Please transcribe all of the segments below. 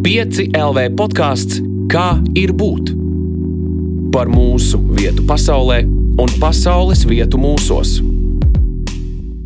5 LV podkāsts Kā ir būt? Par mūsu vietu pasaulē un pasaules vietu mūsos.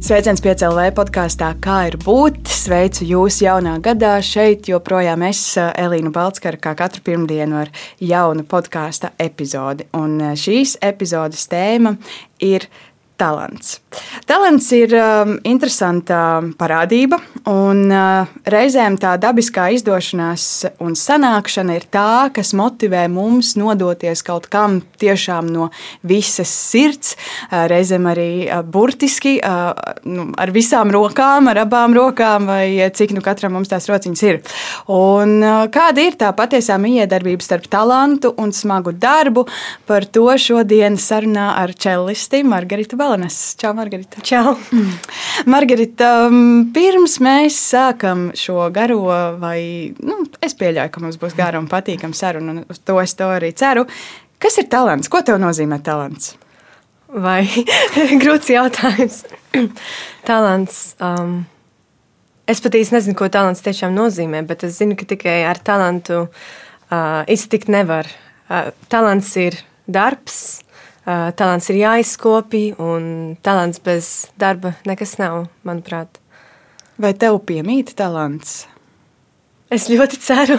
Sveiciens PCLV podkāstā, kā ir būt. Sveicu jūs jaunā gadā. Šeit joprojām es, Elīna Balskara, kā katru pirmdienu ar jaunu podkāstu epizodi. Un šīs epizodes tēma ir talants. Talants ir um, interesanta parādība, un uh, reizēm tā dabiskā izdošanās un sanākšana ir tā, kas motivē mums nodoties kaut kam tiešām no visas sirds, uh, reizēm arī uh, burtiski, uh, nu, ar visām rokām, ar abām rokām, vai cik nu katram mums tās rociņas ir. Un, uh, kāda ir tā patiesā miedarbība starp talantu un smagu darbu? Par to šodien sarunā ar čelisti Margaritu Balanes. Čau, Margarita. Čau. Margarita, um, pirms mēs sākam šo garo, vai nu, es pieļauju, ka mums būs gara un patīkama saruna, un uz to es to arī ceru. Kas ir talants? Ko tev nozīmē talants? Vai grūts jautājums? talants. Um, es pat īsti nezinu, ko talants tiešām nozīmē, bet es zinu, ka tikai ar talantu uh, iztikt nevar. Uh, talants ir darbs, talants ir jāizkopja, un talants bez darba nekas nav, manuprāt. Vai tev piemīt talants? Es ļoti ceru.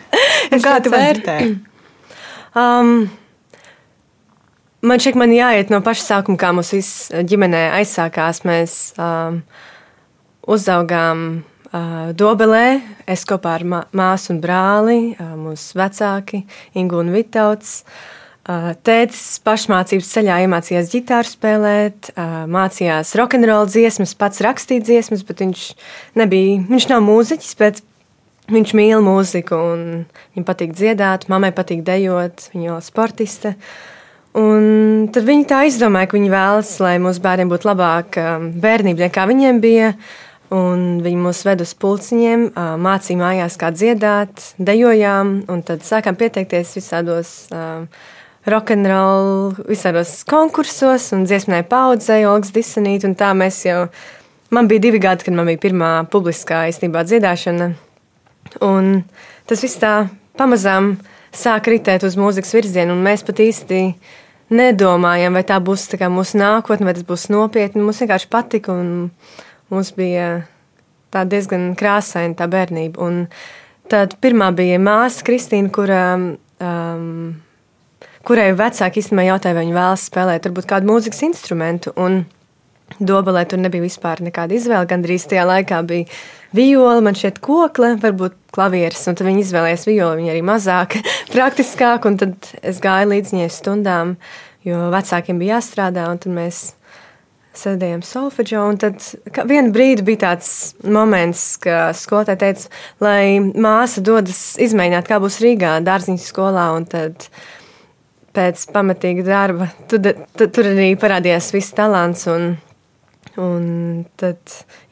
es kā tu vērtē? um, man šķiet, man jāiet no paša sākuma, kā mūsu ģimenē aizsākās. Mēs um, uzaugām uh, Dobelē, es kopā ar māsu un brāli, uh, mūsu vecāki, Ingu un Vitauts. Uh, Tētis pašmācības ceļā iemācījās ģitāru spēlēt, mācījās rokenrola dziesmas, pats rakstīt dziesmas, bet viņš nebija, viņš nav mūziķis, bet viņš mīl mūziku un viņam patīk dziedāt, mammai patīk dejot, viņa ir sportiste. Un tad viņi tā izdomāja, ka viņi vēlas, lai mūsu bērniem būtu labāka bērnība nekā viņiem bija. Un viņi mūs ved uz pulciņiem, mācīja mājās, kā dziedāt, dejojām, un tad sākām pieteikties visādos uh, rokenrola visādos konkursos un dziesmai paudzei, Olgas Disanīt, un tā mēs jau, man bija divi gadi, kad man bija pirmā publiskā īstenībā dziedāšana, un tas viss tā pamazām sāk ritēt uz mūzikas virzienu, un mēs pat īsti nedomājam, vai tā būs tā mūsu nākotne, vai tas būs nopietni. Mums vienkārši patika, un mums bija tā diezgan krāsaina tā bērnība. Un tad pirmā bija māsa Kristīna, kura um, kurai vecāki īstenībā jautāja, vai viņi vēlas spēlēt varbūt kādu mūzikas instrumentu. Un Dobelē tur nebija vispār nekāda izvēle. Gan drīz tajā laikā bija viola, man šeit kokle, varbūt klavieres. Un tad viņi izvēlējās violi, viņa arī mazāk, praktiskāk. Un tad es gāju līdz viņai stundām, jo vecākiem bija jāstrādā. Un tad mēs sēdējām solfeģo. Tad vienā brīdī bija tāds moments, ka skolotāja teica, lai māsa dodas izmēģināt, kā būs Rīgā, dārziņas skolā. Un tad pēc pamatīga darba. Tur, tur arī parādījās viss talants. Un, un tad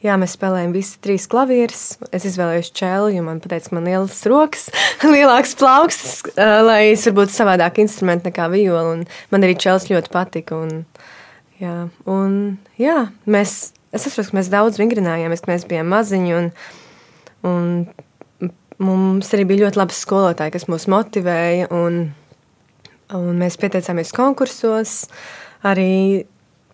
jā, mēs spēlējām visi trīs klavierus. Es izvēlējos čēlu, jo man teica, ka man ir lielas rokas, lielāks plaukstas, lai es varbūt savādāk instrumentu nekā viola. Man arī čēlis ļoti patika. Un, jā, un, jā, mēs, es saprotu, ka mēs daudz vingrinājāmies, ka mēs bijām maziņi. Un, un mums arī bija ļoti labi skolotāji, kas mūs motivēja. Un, Un mēs pieteicāmies konkursos, arī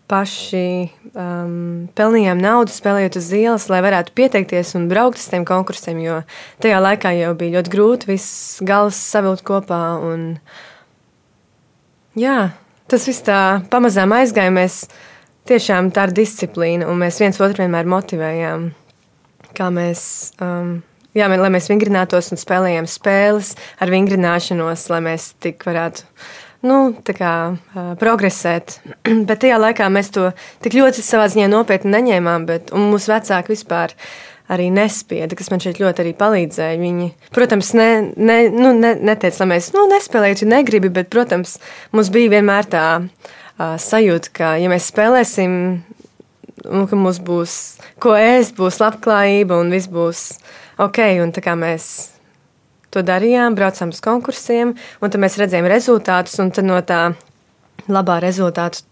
paši um, pelnījām naudu, spēlējot uz ielas, lai varētu pieteikties un braukt uz tiem konkursiem. Jo tajā laikā jau bija ļoti grūti viss gals savilkt kopā. Un, jā, tas viss tā pamazām aizgāja. Mēs tiešām tā ir disciplīna, un mēs viens otru vienmēr motivējām. Kā mēs um, Jā, lai mēs vingrinātos un spēlējam spēles ar vingrināšanos, lai mēs tik varētu nu, kā, uh, progresēt. bet tajā laikā mēs to tik ļoti savā ziņā nopietni neņēmām, bet mūsu vecāki vispār arī nespieda, kas man šeit ļoti palīdzēja. Viņi, protams, ne, ne, nu, ne, neteica, lai mēs nu, nespēlējam, ja negribi, bet, protams, mums bija vienmēr tā uh, sajūta, ka, ja mēs spēlēsim, un ka mums būs ko ēst, būs labklājība un viss būs ok. Un tā kā mēs to darījām, braucām uz konkursiem, un tad mēs redzējām rezultātus, un no tā labā rezultātu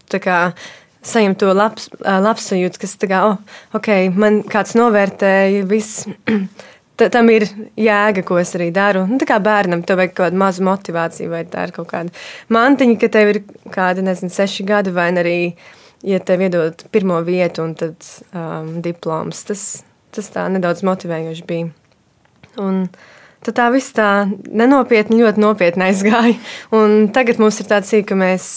saņemt to labs, labsajūtu, kas tā kā, oh, ok, man kāds novērtēja, viss tam ir jēga, ko es arī daru. Nu, tā kā bērnam tev vajag kaut kādu mazu motivāciju, vai tā ir kaut kāda mantiņa, ka tev ir kādi, nezinu, seši gadi, vai arī, ja tev iedod pirmo vietu un tad um, diploms, tas, tas tā nedaudz motivējoši bija. Un, Tad tā viss tā nenopietni, ļoti nopietni aizgāja. Un tagad mums ir tāds īka, ka mēs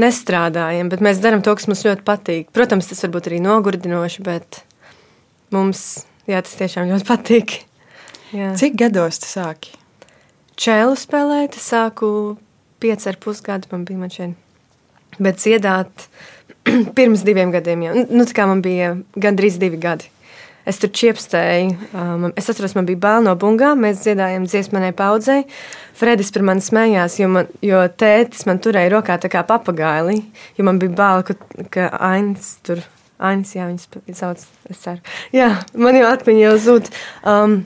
nestrādājam, bet mēs darām to, kas mums ļoti patīk. Protams, tas varbūt arī nogurdinoši, bet mums jā, tas tiešām ļoti patīk. Jā. Cik gados tu sāki? Čēlu spēlēt, es sāku pieci ar pusgadu, man bija šeit. Bet dziedāt pirms diviem gadiem jau. Nu, tā kā man bija gandrīz divi gadi. Es tur čiepstēju. Um, es atceros, man bija bail no bungām. Mēs dziedājām dziesmanai paudzei. Fredis par mani smējās, jo, man, jo tētis man turēja rokā tā kā papagaili. Jo man bija bail, ka, ka Ainis tur. Ainis, jā, viņas sauc, es ceru. Jā, man jau atmiņa jau zūd. Um,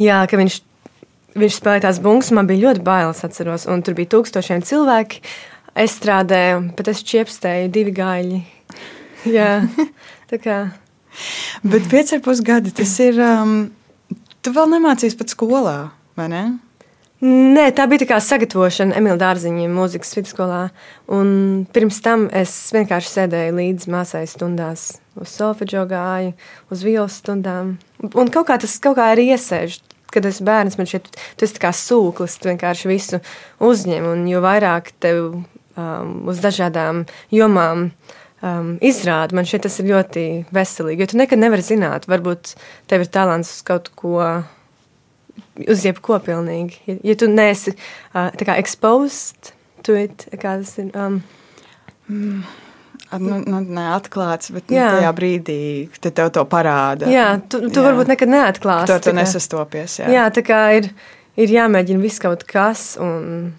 jā, ka viņš, viņš spēlēja tās bungas, man bija ļoti bailes, atceros. Un tur bija tūkstošiem cilvēki. Es strādāju, bet es čiepstēju divi gaļi. Jā, tā kā. Bet pieci ar pus gadi tas ir. Um, tu vēl nemācījies pat skolā, vai ne? Nē, tā bija tā sagatavošana Emīļa Dārziņa mūzikas vidusskolā. Un pirms tam es vienkārši sēdēju līdzi māsai stundās, uz solfeģo gāju, uz violas stundām. Un kaut kā tas kaut kā arī iesēž. Kad es bērns, man šķiet, tas kā sūklis, tu vienkārši visu uzņem. Un jo vairāk tev um, uz dažādām jomām uh, um, izrādi. Man šķiet, tas ir ļoti veselīgi. Jo tu nekad nevari zināt, varbūt tev ir talants uz kaut ko, uz jebko pilnīgi. Ja, ja tu neesi uh, exposed to it, kā tas ir. Um, mm. Nu, nu, neatklāts, bet nu, tajā brīdī te tev to parāda. Jā, tu, tu jā. varbūt nekad neatklāsi. Tu ar to nesastopies. Jā, jā tā kā ir, ir jāmēģina viss kaut kas. Un,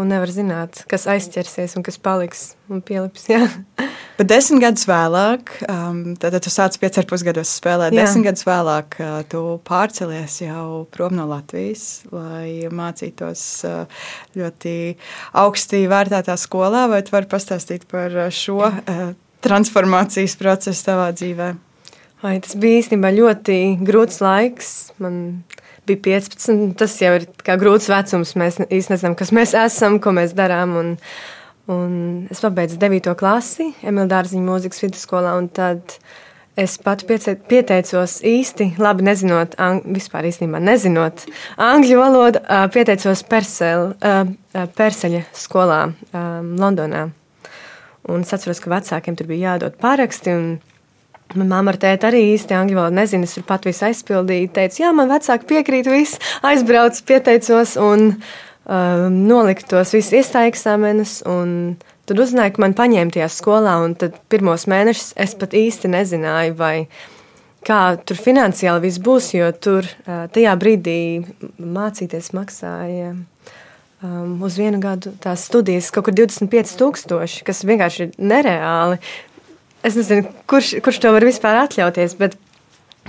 un nevar zināt, kas aizķersies un kas paliks un pielips. Jā. Bet desmit gadus vēlāk, um, tad tu sāc pieci ar pusgados spēlēt. Jā. Desmit gadus vēlāk uh, tu pārcelies jau prom no Latvijas, lai mācītos uh, ļoti augstī vērtētā skolā. Vai tu vari pastāstīt par uh, šo uh, transformācijas procesu tavā dzīvē? Vai, tas bija īstenībā ļoti grūts laiks. Man bija 15. Tas jau ir grūts vecums. Mēs īstenībā nezinām, kas mēs esam, ko mēs darām. Un, un es pabeidzu 9. klasi Emīļa Dārziņa mūzikas vidusskolā. Tad es pat pieteicos īsti, labi nezinot, ang, vispār īstenībā nezinot angļu valodu, pieteicos Persel, Perseļa skolā Londonā. Un es atceros, ka vecākiem tur bija jādod pāraksti. Manā mamma ar tēti arī īsti angļu valodu nezina. Es pat visu aizpildīju. Teicu, jā, man vecāki piekrīt, viss aizbraucu, pieteicos un um, noliku tos visus iestāju eksāmenus. Tad uzzināju, ka man paņēma tajā skolā, un tad pirmos mēnešus es pat īsti nezināju, vai kā tur finansiāli viss būs, jo tur uh, tajā brīdī mācīties maksāja. Um, uz vienu gadu tās studijas kaut kur 25,000, kas vienkārši ir nereāli es nezinu, kurš, kurš to var vispār atļauties. Bet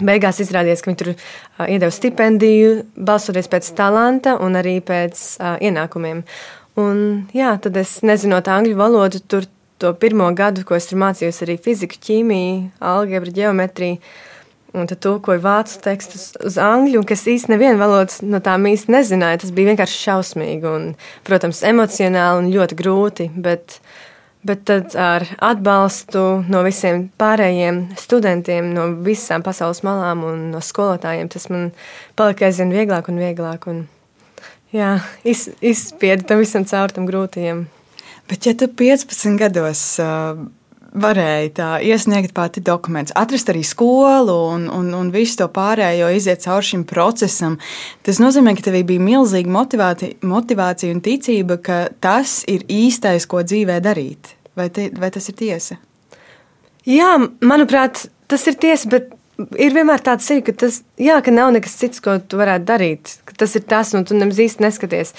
beigās izrādījās, ka viņi tur uh, iedeva stipendiju, balstoties pēc talanta un arī pēc uh, ienākumiem. Un, jā, tad es nezinot angļu valodu, tur to pirmo gadu, ko es tur mācījos, arī fiziku, ķīmiju, algebru, geometriju. Un tad tulkoju vācu tekstus uz angļu, kas īstenībā nevienu valodu no tām īsti nezināja. Tas bija vienkārši šausmīgi un, protams, emocionāli un ļoti grūti. Bet, uh, Bet tad ar atbalstu no visiem pārējiem studentiem, no visām pasaules malām un no skolotājiem, tas man palika aizvien vieglāk un vieglāk. Un, jā, iz, izspiedi tam visam caur tam grūtajiem. Bet ja tu 15 gados uh, varēja tā iesniegt pati dokumentus, atrast arī skolu un, un, un visu to pārējo, iziet cauri šim procesam. Tas nozīmē, ka tev bija milzīga motivācija, motivācija un ticība, ka tas ir īstais, ko dzīvē darīt. Vai, te, vai tas ir tiesa? Jā, manuprāt, tas ir tiesa, bet ir vienmēr tāds ir, ka, tas, jā, ka nav nekas cits, ko tu varētu darīt. Tas ir tas, un tu nemaz īsti neskaties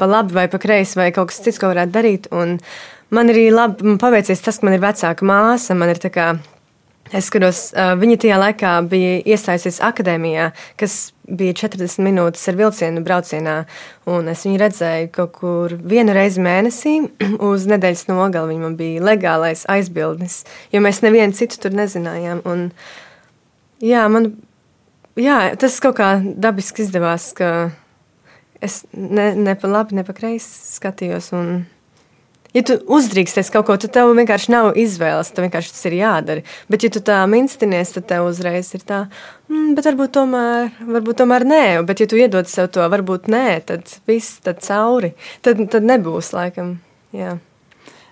pa labi vai pa kreisi, vai kaut kas cits, ko varētu darīt. Un, uh, Man arī labi man paveicies tas, ka man ir vecāka māsa. Man ir kā Es skatos, viņa tajā laikā bija iestājusies akadēmijā, kas bija 40 minūtes ar vilcienu braucienā. Es viņu redzēju kaut kur vienu reizi mēnesī, uz nedēļas nogali. Viņa bija legālais aizbildnis, jo mēs nevienu citu tur nezinājām. Un, jā, man, jā, tas kaut kā dabiski izdevās, ka es ne, ne pa labi, ne pa kreisi skatījos. Un, ja tu uzdrīksties kaut ko, tad tev vienkārši nav izvēles, tev vienkārši tas ir jādara. Bet, ja tu tā minstinies, tad tev uzreiz ir tā, mm, bet varbūt tomēr, varbūt tomēr nē. Bet, ja tu iedod sev to, varbūt nē, tad viss tad cauri. Tad, tad nebūs laikam. Jā.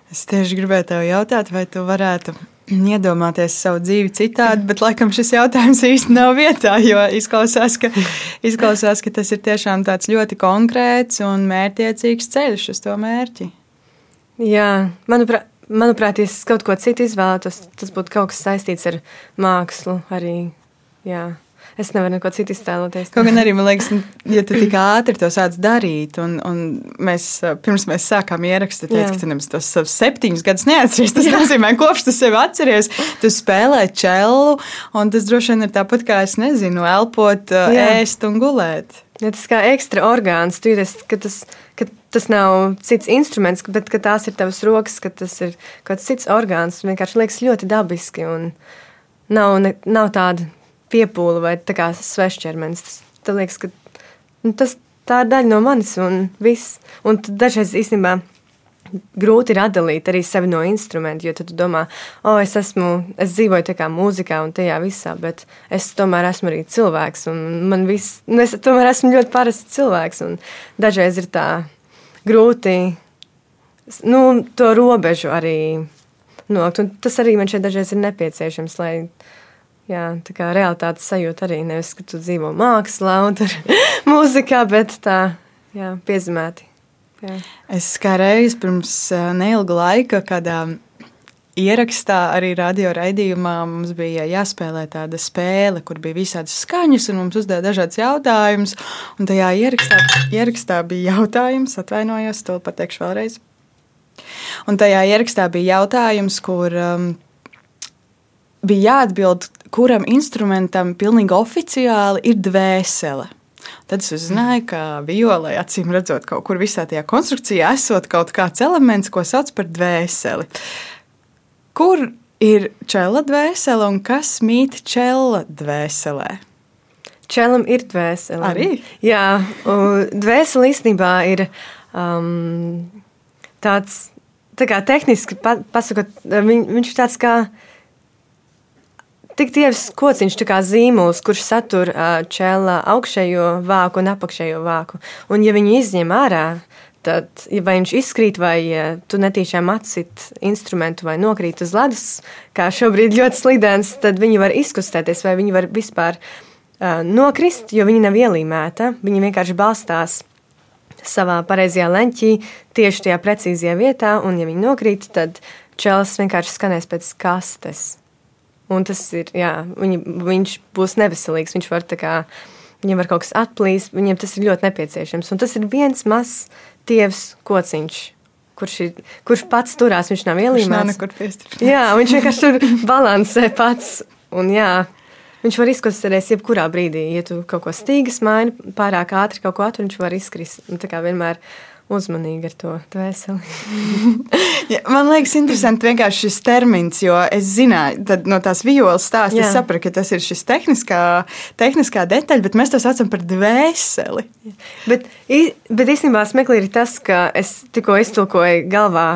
Es tieši gribēju tev jautāt, vai tu varētu iedomāties savu dzīvi citādi, bet laikam šis jautājums īsti nav vietā, jo izklausās, ka, izklausās, ka tas ir tiešām tāds ļoti konkrēts un mērķiecīgs ceļš uz to mērķi. Jā, manuprāt, manuprāt, ja es kaut ko citu izvēlētos, tas būtu kaut kas saistīts ar mākslu arī. Jā. Es nevaru neko citu iztēloties. Kaut gan arī man liekas, ja tu tik ātri to sāc darīt, un, un mēs pirms mēs sākām ierakstīt, teici, ka tu nemaz tos savus septiņus gadus neatceries. Tas Jā. nozīmē, kopš tu sevi atceries, tu spēlē čelu, un tas droši vien ir tāpat kā es nezinu, elpot, Jā. ēst un gulēt. Ja tas kā ekstra orgāns, tu jūties, ka tas, ka tas nav cits instruments, bet tās ir tavas rokas, ka tas ir kaut kāds cits orgāns. Vienkārši liekas ļoti dabiski un nav, ne, nav tāda piepūle vai svešķermenis. Tas, tas liekas, ka nu, tas, tā ir daļa no manis un viss. Un dažreiz īstenībā grūti ir atdalīt arī sevi no instrumenta, jo tu domā, o, oh, es esmu, es dzīvoju tā kā mūzikā un tajā visā, bet es tomēr esmu arī cilvēks, un man viss, nu, es tomēr esmu ļoti parasts cilvēks, un dažreiz ir tā grūti, nu, to robežu arī nokt, un tas arī man šeit dažreiz ir nepieciešams, lai Jā, tā kā realitātes sajūta arī nevis, ka tu dzīvo mākslā un tur mūzikā, bet tā, jā, piezīmēti. Jā. Es kā reiz pirms neilga laika, kādā ierakstā, arī radio raidījumā, mums bija jāspēlē tāda spēle, kur bija visādas skaņas, un mums uzdeva dažādas jautājumus. Un tajā ierakstā, ierakstā bija jautājums, atvainojos, to pateikšu vēlreiz. Un tajā ierakstā bija jautājums, kur um, bija jāatbild, kuram instrumentam pilnīgi oficiāli ir dvēsele. Tad es uzzināju, ka violai acīm redzot, kaut kur visā tajā konstrukcijā esot kaut kāds elements, ko sauc par dvēseli. Kur ir čela dvēsele un kas mīt čela dvēselē? Čelam ir dvēsele. Arī? Jā, dvēsele īstenībā ir um, tāds, tā kā tehniski pasakot, viņ, viņš ir tāds kā tik tievs kociņš, kā zīmols, kurš satur čēlā augšējo vāku un apakšējo vāku. Un, ja viņu izņem ārā, tad, vai viņš izkrīt, vai tu netīšām atsit instrumentu, vai nokrīt uz ledus, kā šobrīd ļoti slidens, tad viņi var izkustēties, vai viņi var vispār uh, nokrist, jo viņi nav ielīmēta. Viņi vienkārši balstās savā pareizajā leņķī, tieši tajā precīzajā vietā, un, ja viņi nokrīt, tad čels vienkārši skanēs pēc kastes. Un tas ir, jā, viņi, viņš būs neveselīgs. Viņš var kā, viņam var kaut kas atplīst, viņam tas ir ļoti nepieciešams. Un tas ir viens mazs tievs kociņš. Kurš, ir, kurš pats turās, viņš nav ielīmēts. Viņš nav. Jā, viņš vienkārši tur balansē pats. Un jā, viņš var izkustēties jebkurā brīdī. Ja tu kaut ko stīgas maini, pārāk ātri kaut ko atver, viņš var izkrist. Tā kā vienmēr uzmanīgi ar to dvēseli. ja, man liekas, interesanti vienkārši šis termins, jo es zināju, no tās violas stāsta, es sapratu, ka tas ir šis tehniskā, tehniskā detaļa, bet mēs to saucam par dvēseli. Bet, bet īstenībā smieklīgi ir tas, ka es tikko iztulkoju galvā,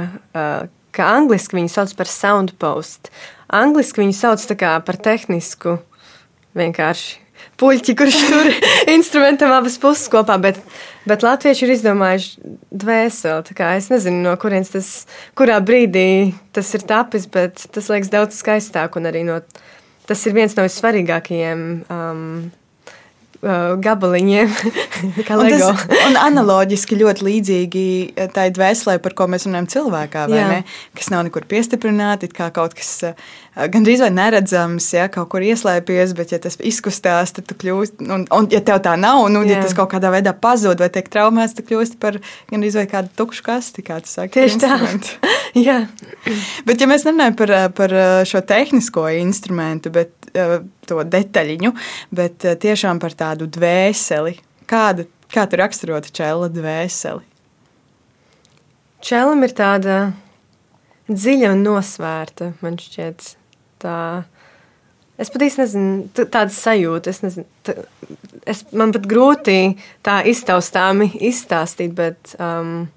ka angliski viņu sauc par sound post. Angliski viņu sauc par tehnisku vienkārši puļķi, kurš tur instrumentam abas puses kopā. Bet, bet latvieši ir izdomājuši dvēseli. Es nezinu, no kurienes tas, kurā brīdī tas ir tapis, bet tas liekas daudz skaistāk. No, tas ir viens no svarīgākajiem. Um, gabaliņiem, kā LEGO. Un, tas, un analoģiski ļoti līdzīgi tai dvēselē, par ko mēs runājam cilvēkā, ne? kas nav nekur piestiprināti, kā kaut kas uh, gandrīz vai neredzams, ja kaut kur ieslēpjas, bet ja tas izkustās, tad tu kļūsti, un, un ja tev tā nav, un, un ja tas kaut kādā veidā pazūd vai tiek traumēts, tad kļūsti par gandrīz vai kādu tukšu kasti, kā tu saki. Tieši tā. Jā. Bet ja mēs nerunājam par, par šo tehnisko instrumentu, bet to detaļiņu, bet tiešām par tādu dvēseli, kāda, kā tu raksturotu čela dvēseli? Čelam ir tāda dziļa un nosvērta, man šķiet tā. Es pat īsti nezinu, tādas sajūtas. Es nezinu, tā, es, man pat grūti tā iztaustāmi izstāstīt, bet um,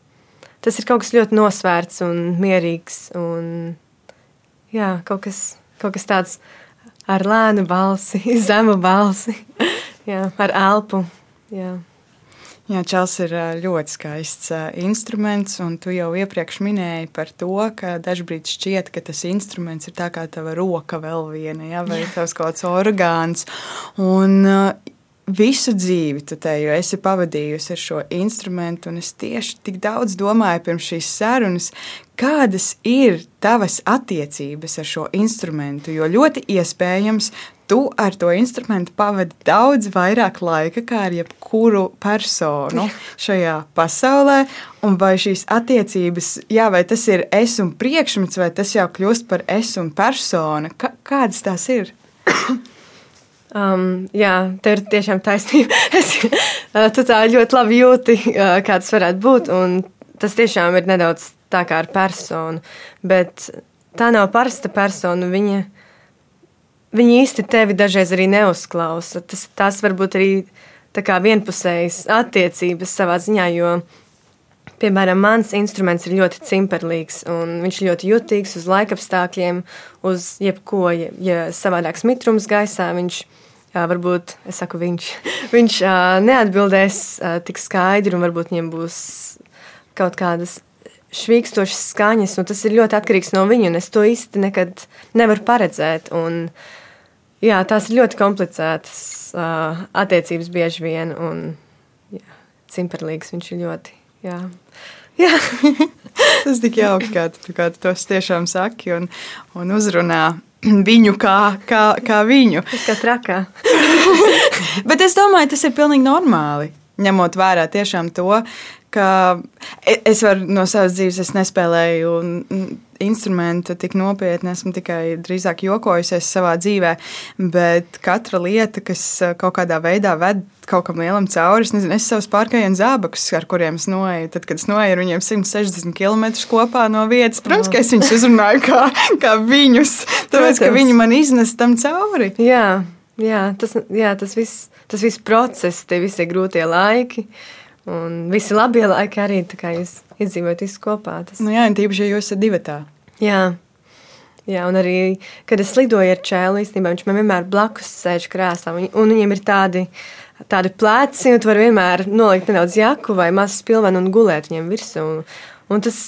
tas ir kaut kas ļoti nosvērts un mierīgs. Un, jā, kaut kas, kaut kas tāds ar lēnu balsi, zemu balsi, jā, ar elpu. Jā. Jā, čels ir ļoti skaists instruments, un tu jau iepriekš minēji par to, ka dažkārt šķiet, ka tas instruments ir tā kā tava roka vēl viena, ja, vai tavs kaut kāds orgāns. Un, Visu dzīvi tu te jau esi pavadījusi ar šo instrumentu, un es tieši tik daudz domāju pirms šīs sarunas, kādas ir tavas attiecības ar šo instrumentu. Jo ļoti iespējams, tu ar to instrumentu pavadi daudz vairāk laika kā ar jebkuru personu šajā pasaulē. Un vai šīs attiecības, jā, vai tas ir es un priekšmets, vai tas jau kļūst par es un persona? Kā, kādas tās ir? Um, jā, tev ir tiešām taisnība. es, uh, tu tā ļoti labi jūti, uh, kā tas varētu būt. Tas tiešām ir nedaudz tā kā ar personu. Bet tā nav parasta persona. Viņa viņi īsti tevi dažreiz arī neuzklausa. Tas, tas var būt arī vienpusējas attiecības savā ziņā, jo, piemēram, mans instruments ir ļoti cimperlīgs un viņš ir ļoti jutīgs uz laikapstākļiem, uz jebko, ja, savādāks mitrums gaisā, viņš varbūt, es saku, viņš, viņš neatbildēs tik skaidri un varbūt viņiem būs kaut kādas švīkstošas skaņas, tas ir ļoti atkarīgs no viņa, un es to īsti nekad nevaru paredzēt. Un, Jā, tās ir ļoti komplicētas attiecības bieži vien. Un, jā, cimperlīgs viņš ir ļoti. Jā. Jā. Tas tik jauki, kā tu, kā tu tos tiešām saki un, un uzrunā viņu kā, kā, kā viņu. Tas kā trakā. Bet es domāju, tas ir pilnīgi normāli. Ņemot vērā tiešām to, ka e, es varu no savas dzīves, es nespēlēju instrumentu tik nopietni, esmu tikai drīzāk jokojusies savā dzīvē, bet katra lieta, kas eh, kaut kādā veidā ved kaut kam lielam cauri, es nezinu, es savus pārgājienu zābakus, ar kuriem es noeju, tad, kad es noeju ar viņiem 160 km kopā no vietas, protams, ka es viņus uzrunāju kā, kā viņus, tāpēc, ka viņi man iznes tam cauri. Jā, jā tas, jā, tas viss, tas viss process, tie visi grūtie laiki. Un visi labie laiki arī jūs izdzīvojat visu kopā. Tas... Nu jā, un tīpaši, ja jūs esat divi tā. Jā. Jā, un arī, kad es lidoju ar čēlu, īstenībā viņš man vienmēr blakus sēž krēslā. Un, un viņiem ir tādi, tādi pleci, un tu vari vienmēr nolikt nedaudz jaku vai mazu spilvenu un gulēt viņiem virsū. Un, un tas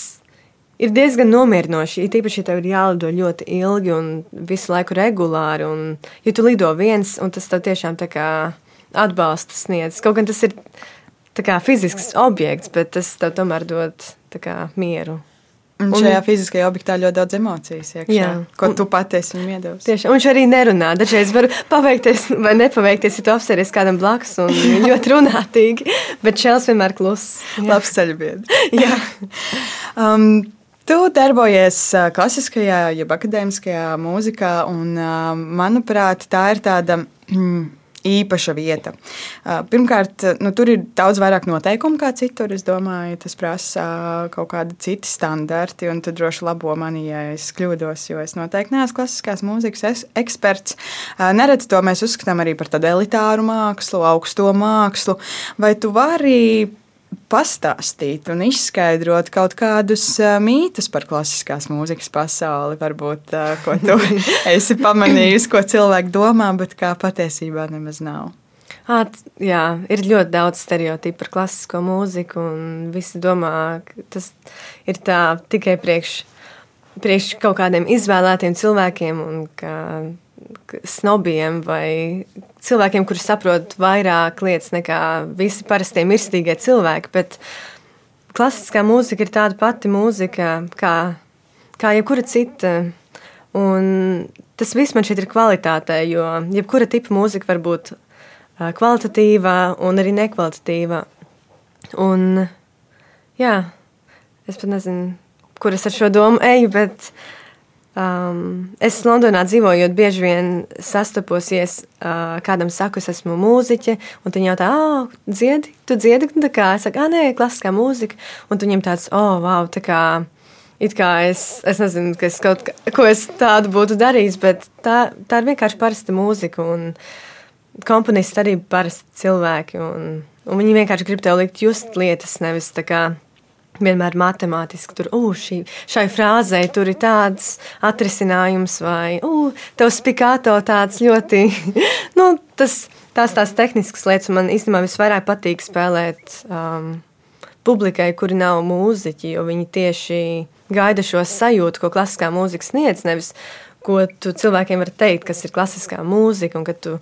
ir diezgan nomierinoši. Ir tīpaši, ja tev ir jālido ļoti ilgi un visu laiku regulāri. Un, ja tu lido viens, un tas tev tiešām tā kā atbalsta sniedz. Kaut gan tas ir kā, fizisks objekts, bet tas tev tomēr dod kā, mieru. Un šajā un, fiziskajā objektā ļoti daudz emocijas, iekšā, jā, ko un, tu patiesi viņam iedos. Tieši, un viņš arī nerunā. Dažreiz var paveikties vai nepaveikties, ja tu apsēries kādam blakus un ļoti runātīgi, bet šēls vienmēr kluss. Labs ceļbiedrs. um, Tu darbojies uh, klasiskajā, jeb akadēmiskajā mūzikā, un, uh, manuprāt, tā ir tāda mm, īpaša vieta. Pirmkārt, nu, tur ir daudz vairāk noteikumu kā citur. Es domāju, tas prasa kaut kādi citi standarti, un tu droši labo mani, ja es kļūdos, jo es noteikti neesmu klasiskās mūzikas eksperts. Nereti to mēs uzskatām arī par tādu elitāru mākslu, augsto mākslu. Vai tu vari pastāstīt un izskaidrot kaut kādus mītus par klasiskās mūzikas pasauli, varbūt ko tu esi pamanījusi, ko cilvēki domā, bet kā patiesībā nemaz nav. À, jā, ir ļoti daudz stereotipu par klasisko mūziku, un visi domā, ka tas ir tā tikai priekš, priekš kaut kādiem izvēlētiem cilvēkiem, un ka snobiem vai cilvēkiem, kuri saprot vairāk lietas nekā visi parastie mirstīgie cilvēki. Bet klasiskā mūzika ir tāda pati mūzika kā, kā jebkura cita. Un tas viss man šeit ir kvalitātē, jo jebkura tipa mūzika var būt kvalitatīva un arī nekvalitatīva. Un, jā, es pat nezinu, kur es ar šo domu eju, bet uh, Um, es Londonā dzīvojot, bieži vien sastapos, ja es uh, kādam saku, es esmu mūziķe, un viņi jautā, ah, dziedi, tu dziedi, un tā kā es saku, ah, nē, klasiskā mūzika, un viņiem tāds, oh, wow, tā kā it kā es, es nezinu, ka es kaut ko es tādu būtu darījis, bet tā, tā ir vienkārši parasta mūzika. Un komponisti arī parasti cilvēki. Un, un viņi vienkārši grib tev likt just lietas, nevis tā kā vienmēr matemātiski tur, uh, šī, šai frāzei tur ir tāds atrisinājums, vai, uh, tev spikāto tāds ļoti, nu, tas, tās tās tehniskas lietas, man īstenībā visvairāk patīk spēlēt um, publikai, kuri nav mūziķi, jo viņi tieši gaida šo sajūtu, ko klasiskā mūzika sniedz, nevis ko tu cilvēkiem var teikt, kas ir klasiskā mūzika, un ka tu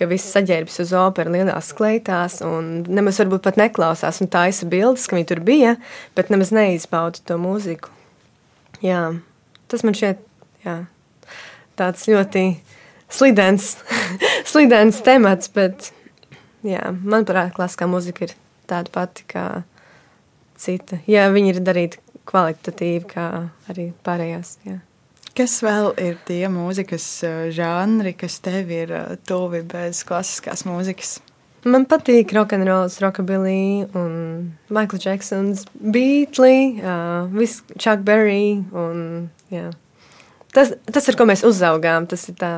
ka viss saģērbjas uz operas lielās kleitās, un nemaz varbūt pat neklausās, un taisa bildes, ka viņi tur bija, bet nemaz neizbauda to mūziku. Jā, tas man šķiet, jā, tāds ļoti slidens, slidens temats, bet, jā, manuprāt, klasiskā mūzika ir tāda pati kā cita. Jā, viņi ir darīti kvalitatīvi, kā arī pārējās, jā. Kas vēl ir tie mūzikas eh, žanri, kas tev ir eh, tuvi bez klasiskās mūzikas? Man patīk rokenrols, rockabilly un Michael Jacksons, Beatley, uh, viss Chuck Berry un jā. Tas, tas ir, ko mēs uzaugām, tas ir tā.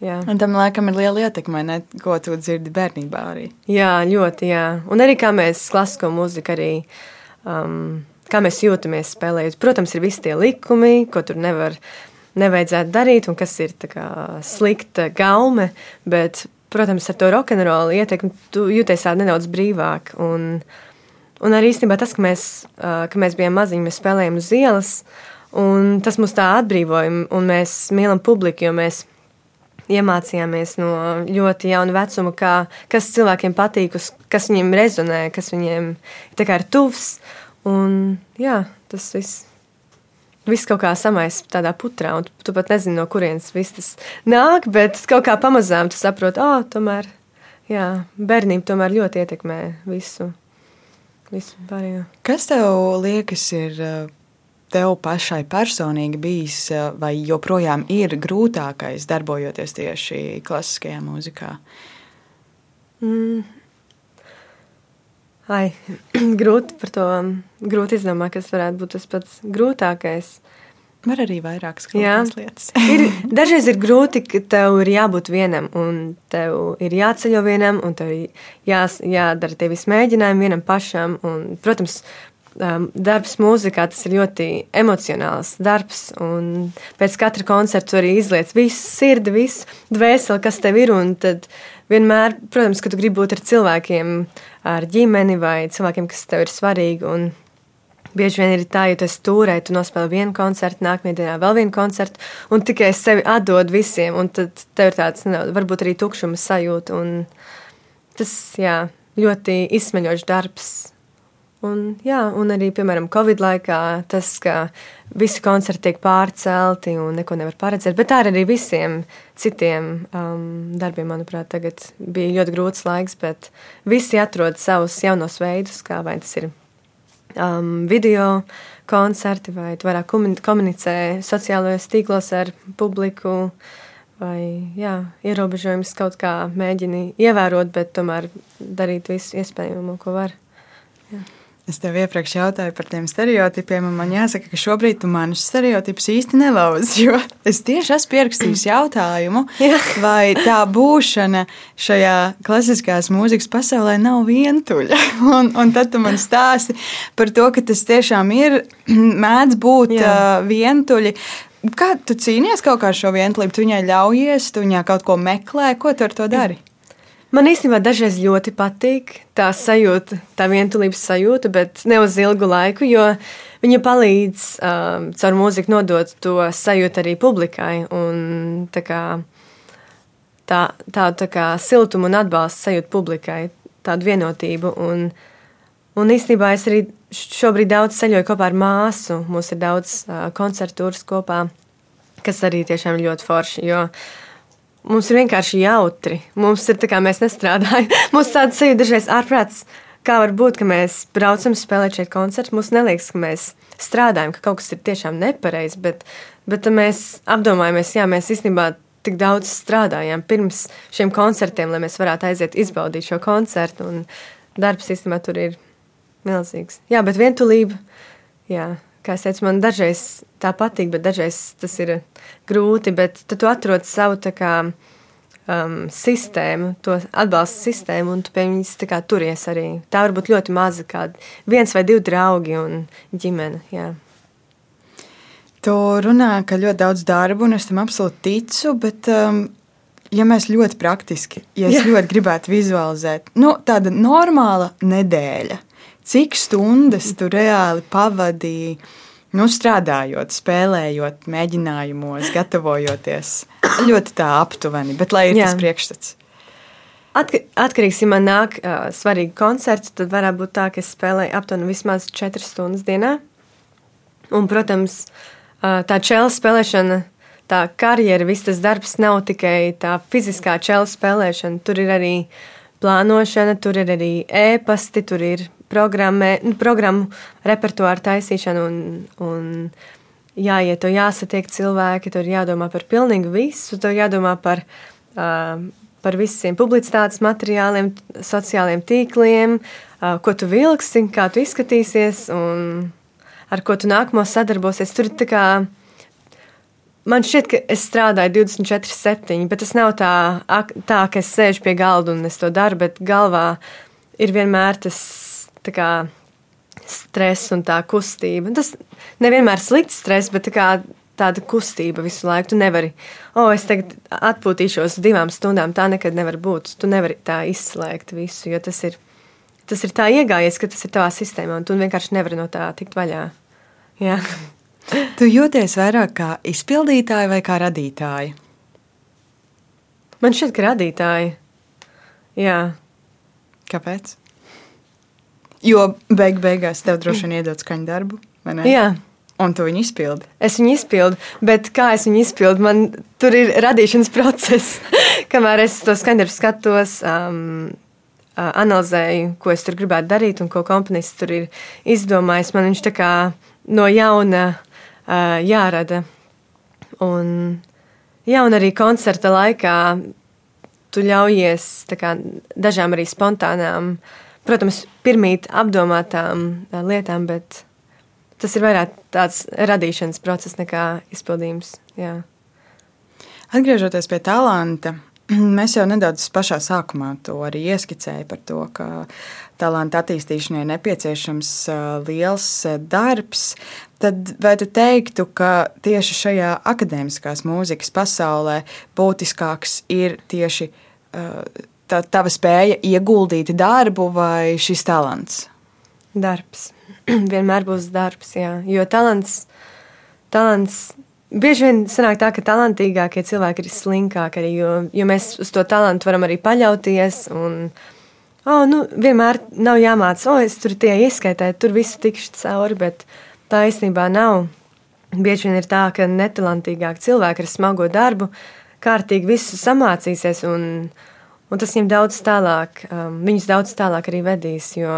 Jā. Un tam laikam ir liela ietekme, ne, ko tu dzirdi bērnībā arī. Jā, ļoti, jā. Un arī kā mēs klasisko mūziku arī um, kā mēs jūtamies spēlējot. Protams, ir visi tie likumi, ko tur nevar, nevajadzētu darīt, un kas ir kā, slikta gaume. Bet, protams, ar to rokenrolu ietekmi tu jūties nedaudz brīvāk. Un, un arī īstenībā tas, ka mēs, ka mēs bijām maziņi, mēs spēlējām uz ielas, un tas mūs tā atbrīvoja, un mēs mīlam publiku, jo mēs iemācījāmies no ļoti jauna vecuma, kā, kas cilvēkiem patīk, kas viņiem rezonē, kas viņiem ir tuvs. Un, jā, tas viss. Viss kaut kā samais tādā putrā, un tu pat nezini, no kurienes viss tas nāk, bet kaut kā pamazām tu saproti, oh, tomēr, jā, bērnība tomēr ļoti ietekmē visu, visu pārējo. Kas tev liekas ir tev pašai personīgi bijis vai joprojām ir grūtākais darbojoties tieši klasiskajā mūzikā? Mm. Ai, grūti par to grūti izdomāt, kas varētu būt tas pats grūtākais. Var arī vairākas lietas. ir, dažreiz ir grūti, ka tev ir jābūt vienam, un tev ir jāceļo vienam, un tev jā, jādara tie visi mēģinājumi vienam pašam. Un, protams, um, darbs mūzikā tas ir ļoti emocionāls darbs, un pēc katra koncerta arī izliec visu sirdi, visu dvēseli, kas tev ir, un tad vienmēr, protams, ka tu gribi būt ar cilvēkiem, ar ģimeni vai cilvēkiem, kas tev ir svarīgi. Un bieži vien ir tā, ja tu stūrē, tu nospēlē vienu koncertu, nākamajā dienā vēl vienu koncertu, un tikai sevi atdod visiem, tad tev ir tāds, ne, varbūt arī tukšuma sajūta. Tas, jā, ļoti izsmeļošs darbs. Un, jā, un arī, piemēram, Covid laikā tas, ka visi koncerti tiek pārcelti un neko nevar paredzēt. Bet tā ir arī visiem citiem um, darbiem, manuprāt, tagad bija ļoti grūts laiks, bet visi atrod savus jaunos veidus, kā vai tas ir um, video koncerti, vai tu varētu komunicēt sociālajos tīklos ar publiku. Vai jā, ierobežojumus kaut kā mēģini ievērot, bet tomēr darīt visu iespējamo, ko var. Es tev iepriekš jautāju par tiem stereotipiem, un man jāsaka, ka šobrīd tu manus stereotipus īsti nelauzi. Jo es tieši esmu pierakstījis jautājumu, vai tā būšana šajā klasiskās mūzikas pasaulē nav vientuļa. Un, un tad tu man stāsti par to, ka tas tiešām ir, mēdz būt Jā. uh, vientuļi. Kā tu cīnies kaut kā ar šo vientulību? Tu viņai ļaujies, tu viņai kaut ko meklē, ko tu ar to dari? Jā. Man īstenībā dažreiz ļoti patīk tā sajūta, tā vientulības sajūta, bet ne uz ilgu laiku, jo viņa palīdz um, caur mūziku nodot to sajūtu arī publikai. Un, tā kā, tā, tādu tā kā siltumu un atbalstu sajūtu publikai, tādu vienotību. Un, un īstenībā es arī šobrīd daudz ceļoju kopā ar māsu. Mums ir daudz uh, koncertu turas kopā, kas arī tiešām ļoti forši. Jo, uh, Mums ir vienkārši jautri. Mums ir tā kā mēs nestrādājam. Mums tāds sajūta dažreiz ārprāts. Kā var būt, ka mēs braucam spēlēt šeit koncertu? Mums neliekas, ka mēs strādājam, ka kaut kas ir tiešām nepareizs, bet, bet mēs apdomājamies, jā, mēs īstenībā tik daudz strādājām pirms šiem koncertiem, lai mēs varētu aiziet izbaudīt šo koncertu. Un darbs īstenībā tur ir milzīgs. Jā, bet vientulība, jā, kā es teicu, man dažreiz tā patīk, bet dažreiz tas ir grūti. Bet tu atrod savu kā, um, sistēmu, to atbalsta sistēmu, un tu pie viņas kā, turies arī. Tā var būt ļoti maza, kā viens vai divi draugi un ģimene. Jā. Tu runā, ka ļoti daudz darbu, un es tam absolūti ticu, bet um, ja mēs ļoti praktiski, ja es Jā. ļoti gribētu vizualizēt, nu, tāda normāla nedēļa, cik stundas tu reāli pavadīji? Nu, strādājot, spēlējot, mēģinājumos, gatavojoties. Ļoti tā aptuveni, bet lai ir Jā. tas priekšstats. Atk atkarīgs, ja man nāk uh, svarīgi koncerts, tad varētu būt tā, ka es spēlēju aptuveni vismaz 4 stundas dienā. Un, protams, uh, tā čēla spēlēšana, tā karjera, viss tas darbs nav tikai tā fiziskā čēla spēlēšana. Tur ir arī plānošana, tur ir arī ēpasti, tur ir programmē, nu, programmu repertuāru taisīšanu un, un jāiet, to jāsatiek cilvēki, tur jādomā par pilnīgi visu, tur jādomā par, uh, par visiem publicitātes materiāliem, sociāliem tīkliem, uh, ko tu vilksi, kā tu izskatīsies un ar ko tu nākamo sadarbosies. Tur tā kā Man šķiet, ka es strādāju 24, 7, bet tas nav tā, tā ka es sēžu pie galda un es to daru, bet galvā ir vienmēr tas kā, stress un tā kustība. Tas nevienmēr ir slikts stress, bet tā kā, tāda kustība visu laiku. Tu nevari, oh, es tagad atpūtīšos divām stundām. Tā nekad nevar būt. Tu nevari tā izslēgt visu, jo tas ir, tas ir tā iegājies, ka tas ir tavā sistēmā, un tu vienkārši nevari no tā tikt vaļā. Jā. Tu jūties vairāk kā izpildītāja vai kā radītāja? Man šķiet, ka radītāja. Jā. Kāpēc? Jo beig beigās tev droši vien iedod skaņu darbu, vai ne? Jā. Un tu viņu izpildi. Es viņu izpildu, bet kā es viņu izpildu, man tur ir radīšanas process. Kamēr es to skaņdarbu skatos, um, analizēju, ko es tur gribētu darīt un ko komponists tur ir izdomājis, man viņš tā kā no jauna uh, jārada. Un, jā, un arī koncerta laikā tu ļaujies kā, dažām arī spontānām uh, protams, pirmīt apdomātām lietām, bet tas ir vairāk tāds radīšanas process nekā izpildījums. Jā. Atgriežoties pie talanta, mēs jau nedaudz pašā sākumā to arī ieskicējām par to, ka talanta attīstīšanai nepieciešams liels darbs. Tad vai tu teiktu, ka tieši šajā akadēmiskās mūzikas pasaulē būtiskāks ir tieši uh, tā tava spēja ieguldīt darbu vai šis talants? Darbs. Vienmēr būs darbs, jā. jo talants, talants Bieži vien sanāk tā, ka talantīgākie cilvēki ir slinkāki, arī, jo, jo mēs uz to talantu varam arī paļauties. Un, oh, nu, vienmēr nav jāmācās, oh, es tur tie ieskaitēju, tur visu tikšu cauri, bet tā īstenībā nav. Bieži vien ir tā, ka netalantīgāki cilvēki ar smago darbu kārtīgi visu samācīsies un, Un tas viņam daudz tālāk, um, viņus daudz tālāk arī vedīs, jo,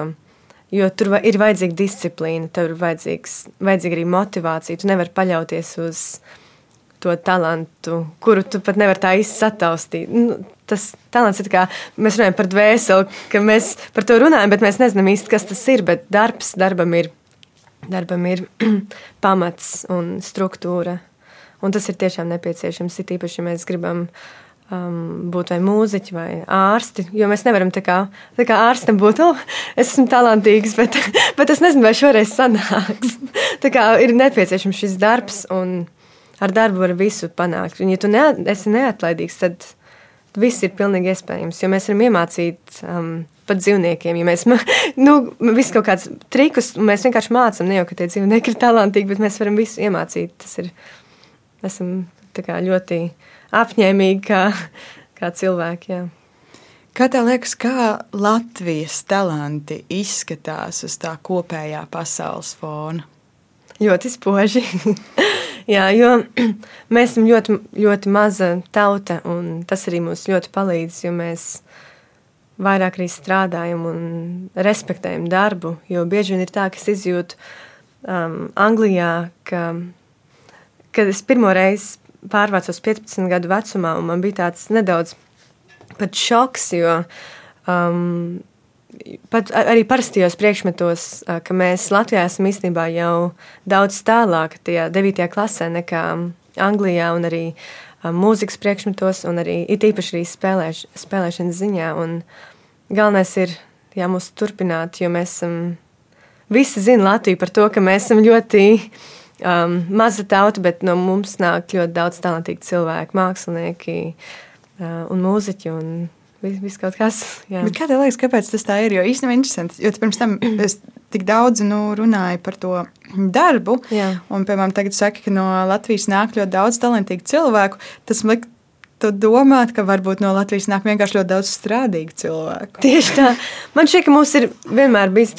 jo tur ir vajadzīga disciplīna, tev ir vajadzīga arī motivācija. Tu nevari paļauties uz to talantu, kuru tu pat nevari tā īsti sataustīt. Nu, tas talants ir kā mēs runājam par dvēseli, ka mēs par to runājam, bet mēs nezinām īsti, kas tas ir. Bet darbs darbam ir, darbam ir pamats un struktūra. Un tas ir tiešām nepieciešams. Ir īpaši, ja mēs gribam uh, um, būt vai mūziķi vai ārsti. Jo mēs nevaram tā kā, tā kā ārstam būt, oh, es esmu talantīgs, bet, bet es nezinu, vai šoreiz sanāks. tā kā ir nepieciešams šis darbs, un ar darbu var visu panākt. Un, ja tu ne, esi neatlaidīgs, tad viss ir pilnīgi iespējams. Jo mēs varam iemācīt um, pat dzīvniekiem, ja mēs nu, visu kaut kādus trikus, mēs vienkārši mācām, ne jau ka tie dzīvnieki ir talantīgi, bet mēs varam visu iemācīt. Tas ir, esam ļoti apņēmīgi kā, kā cilvēki. Jā. Kā tev liekas, kā Latvijas talanti izskatās uz tā kopējā pasaules fona? Ļoti spoži. Jā, jo mēs esam ļoti, ļoti maza tauta, un tas arī mums ļoti palīdz, jo mēs vairāk arī strādājam un respektējam darbu. Jo bieži vien ir tā, ka es izjūtu um, Anglijā, ka, kad es pirmo reizi pārvācos 15 gadu vecumā, un man bija tāds nedaudz pat šoks, jo, um, pat arī parastajos priekšmetos, ka mēs Latvijā esam īstenībā jau daudz tālāk, tajā 9. klasē nekā Anglijā un arī mūzikas priekšmetos, un arī it īpaši arī spēlēš, spēlēšanas ziņā. Un galvenais ir jā, mūs turpināt, jo mēs esam, visi zina Latviju par to, ka mēs esam ļoti um, maza tauta, bet no mums nāk ļoti daudz talantīgu cilvēku, mākslinieki uh, un mūziķi. Un Viss, kaut kas. Kā tev liekas, kāpēc tas tā ir? Jo īstenībā interesanti, jo pirms tam es tik daudz nu, runāju par to darbu. Jā. Un, piemēram, tagad saka, ka no Latvijas nāk ļoti daudz talantīgu cilvēku. Tas man liekas, tu domāt, ka varbūt no Latvijas nāk vienkārši ļoti daudz strādīgu cilvēku. Tieši tā. Man šķiet, ka mums ir vienmēr bijis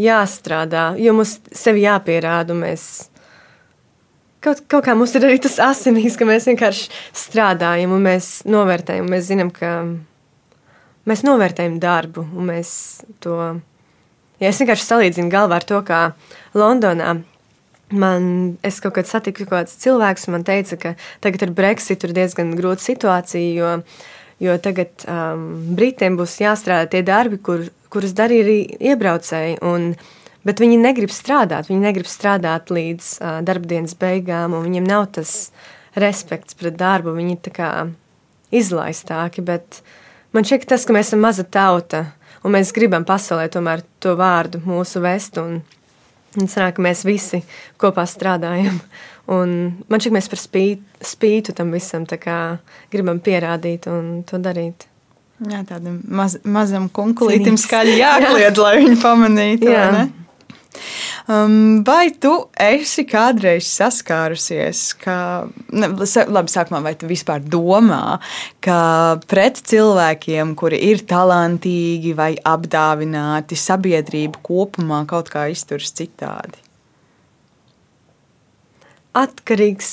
jāstrādā, jo mums sevi jāpierāda. Mēs kaut, kaut kā mums ir arī tas asinīs, ka mēs vienkārši strādājam un mēs novērtējam. Mēs zinām, ka mēs novērtējam darbu, un mēs to. Ja es vienkārši salīdzinu galvā ar to, kā Londonā man, es kaut kad satiku kaut kādus cilvēkus, un man teica, ka tagad ar Brexit ir diezgan grūta situācija, jo, jo tagad um, Britiem būs jāstrādā tie darbi, kur, kurus darīja arī iebraucēji. Un, Bet viņi negrib strādāt, viņi negrib strādāt līdz uh, darbdienas beigām, un viņiem nav tas respekts pret darbu. Viņi ir kā izlaistāki, bet Man šķiet, tas, ka mēs esam maza tauta un mēs gribam pasaulē tomēr to vārdu mūsu vest. Un, un sanāk, ka mēs visi kopā strādājam. Un man šķiet, mēs par spītu, spītu tam visam gribam pierādīt un to darīt. Jā, tādam maz, mazam kunkulītam skaļi jākliedz, lai viņi pamanītu. Jā. Um, vai tu esi kādreiz saskārusies, ka, ne, labi, sākumā, vai tu vispār domā, ka pret cilvēkiem, kuri ir talantīgi vai apdāvināti, sabiedrība kopumā kaut kā izturas citādi? Atkarīgs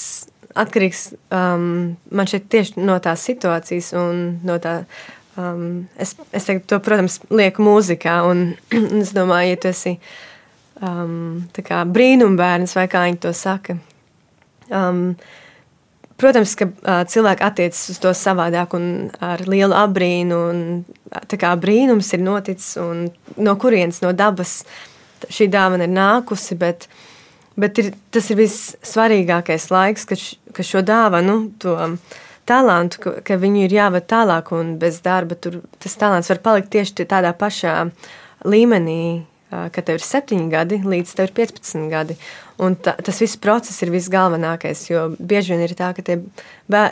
atkarīgs um, man šeit tieši no tās situācijas un no tā. Um, es, es teiktu, to, protams, lieku mūzikā, un es domāju, ja tu esi um, brīnumbērns, vai kā viņi to saka. Um, protams, ka uh, cilvēki attiecas uz to savādāk un ar lielu abrīnu. Un, kā brīnums ir noticis un no kurienes no dabas šī dāvana ir nākusi. Bet, bet ir, tas ir vissvarīgākais laiks, kad, š, kad šo dāvanu, to talantu, ka, ka viņu ir jāved tālāk un bez darba tur tas talants var palikt tieši tādā pašā līmenī, kad tev ir 7 gadi līdz tev ir 15 gadi. Un ta, tas viss process ir visgalvenākais, jo bieži vien ir tā, ka tie,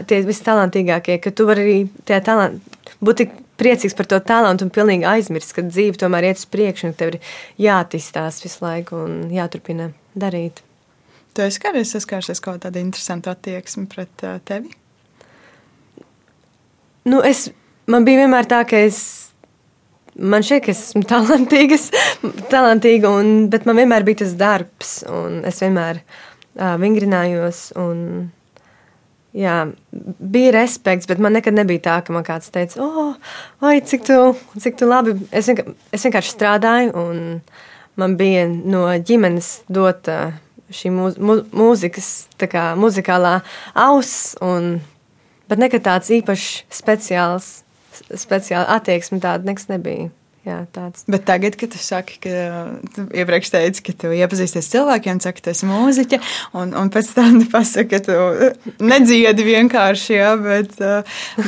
tie vistalantīgākie, ka tu vari arī tie talanti, būt tik priecīgs par to talantu un pilnīgi aizmirst, ka dzīve tomēr iet uz priekšu un tev ir jāattīstās visu laiku un jāturpina darīt. Tu esi kādreiz saskārusies kaut kāda interesanta attieksme pret tevi? Nu, es, man bija vienmēr tā, ka es man šķiet, ka esmu talantīgas, talantīga, un, bet man vienmēr bija tas darbs, un es vienmēr uh, vingrinājos. Un, jā, bija respekts, bet man nekad nebija tā, ka man kāds teica, oh, oi, cik tu, cik tu labi. Es, vienkār, es vienkārši strādāju, un man bija no ģimenes dota šī mūz, mū, mūzikas, kā muzikālā auss, un, bet nekad tāds īpašs speciāls speciāla attieksme tāda nekas nebija. Jā, tāds. Bet tagad, kad tu saki, ka tu iepriekš teici, ka tu iepazīsties cilvēkiem, saka, tu esi mūziķa, un, un pēc tam tu pasaki, ka tu nedziedi vienkārši, jā, bet,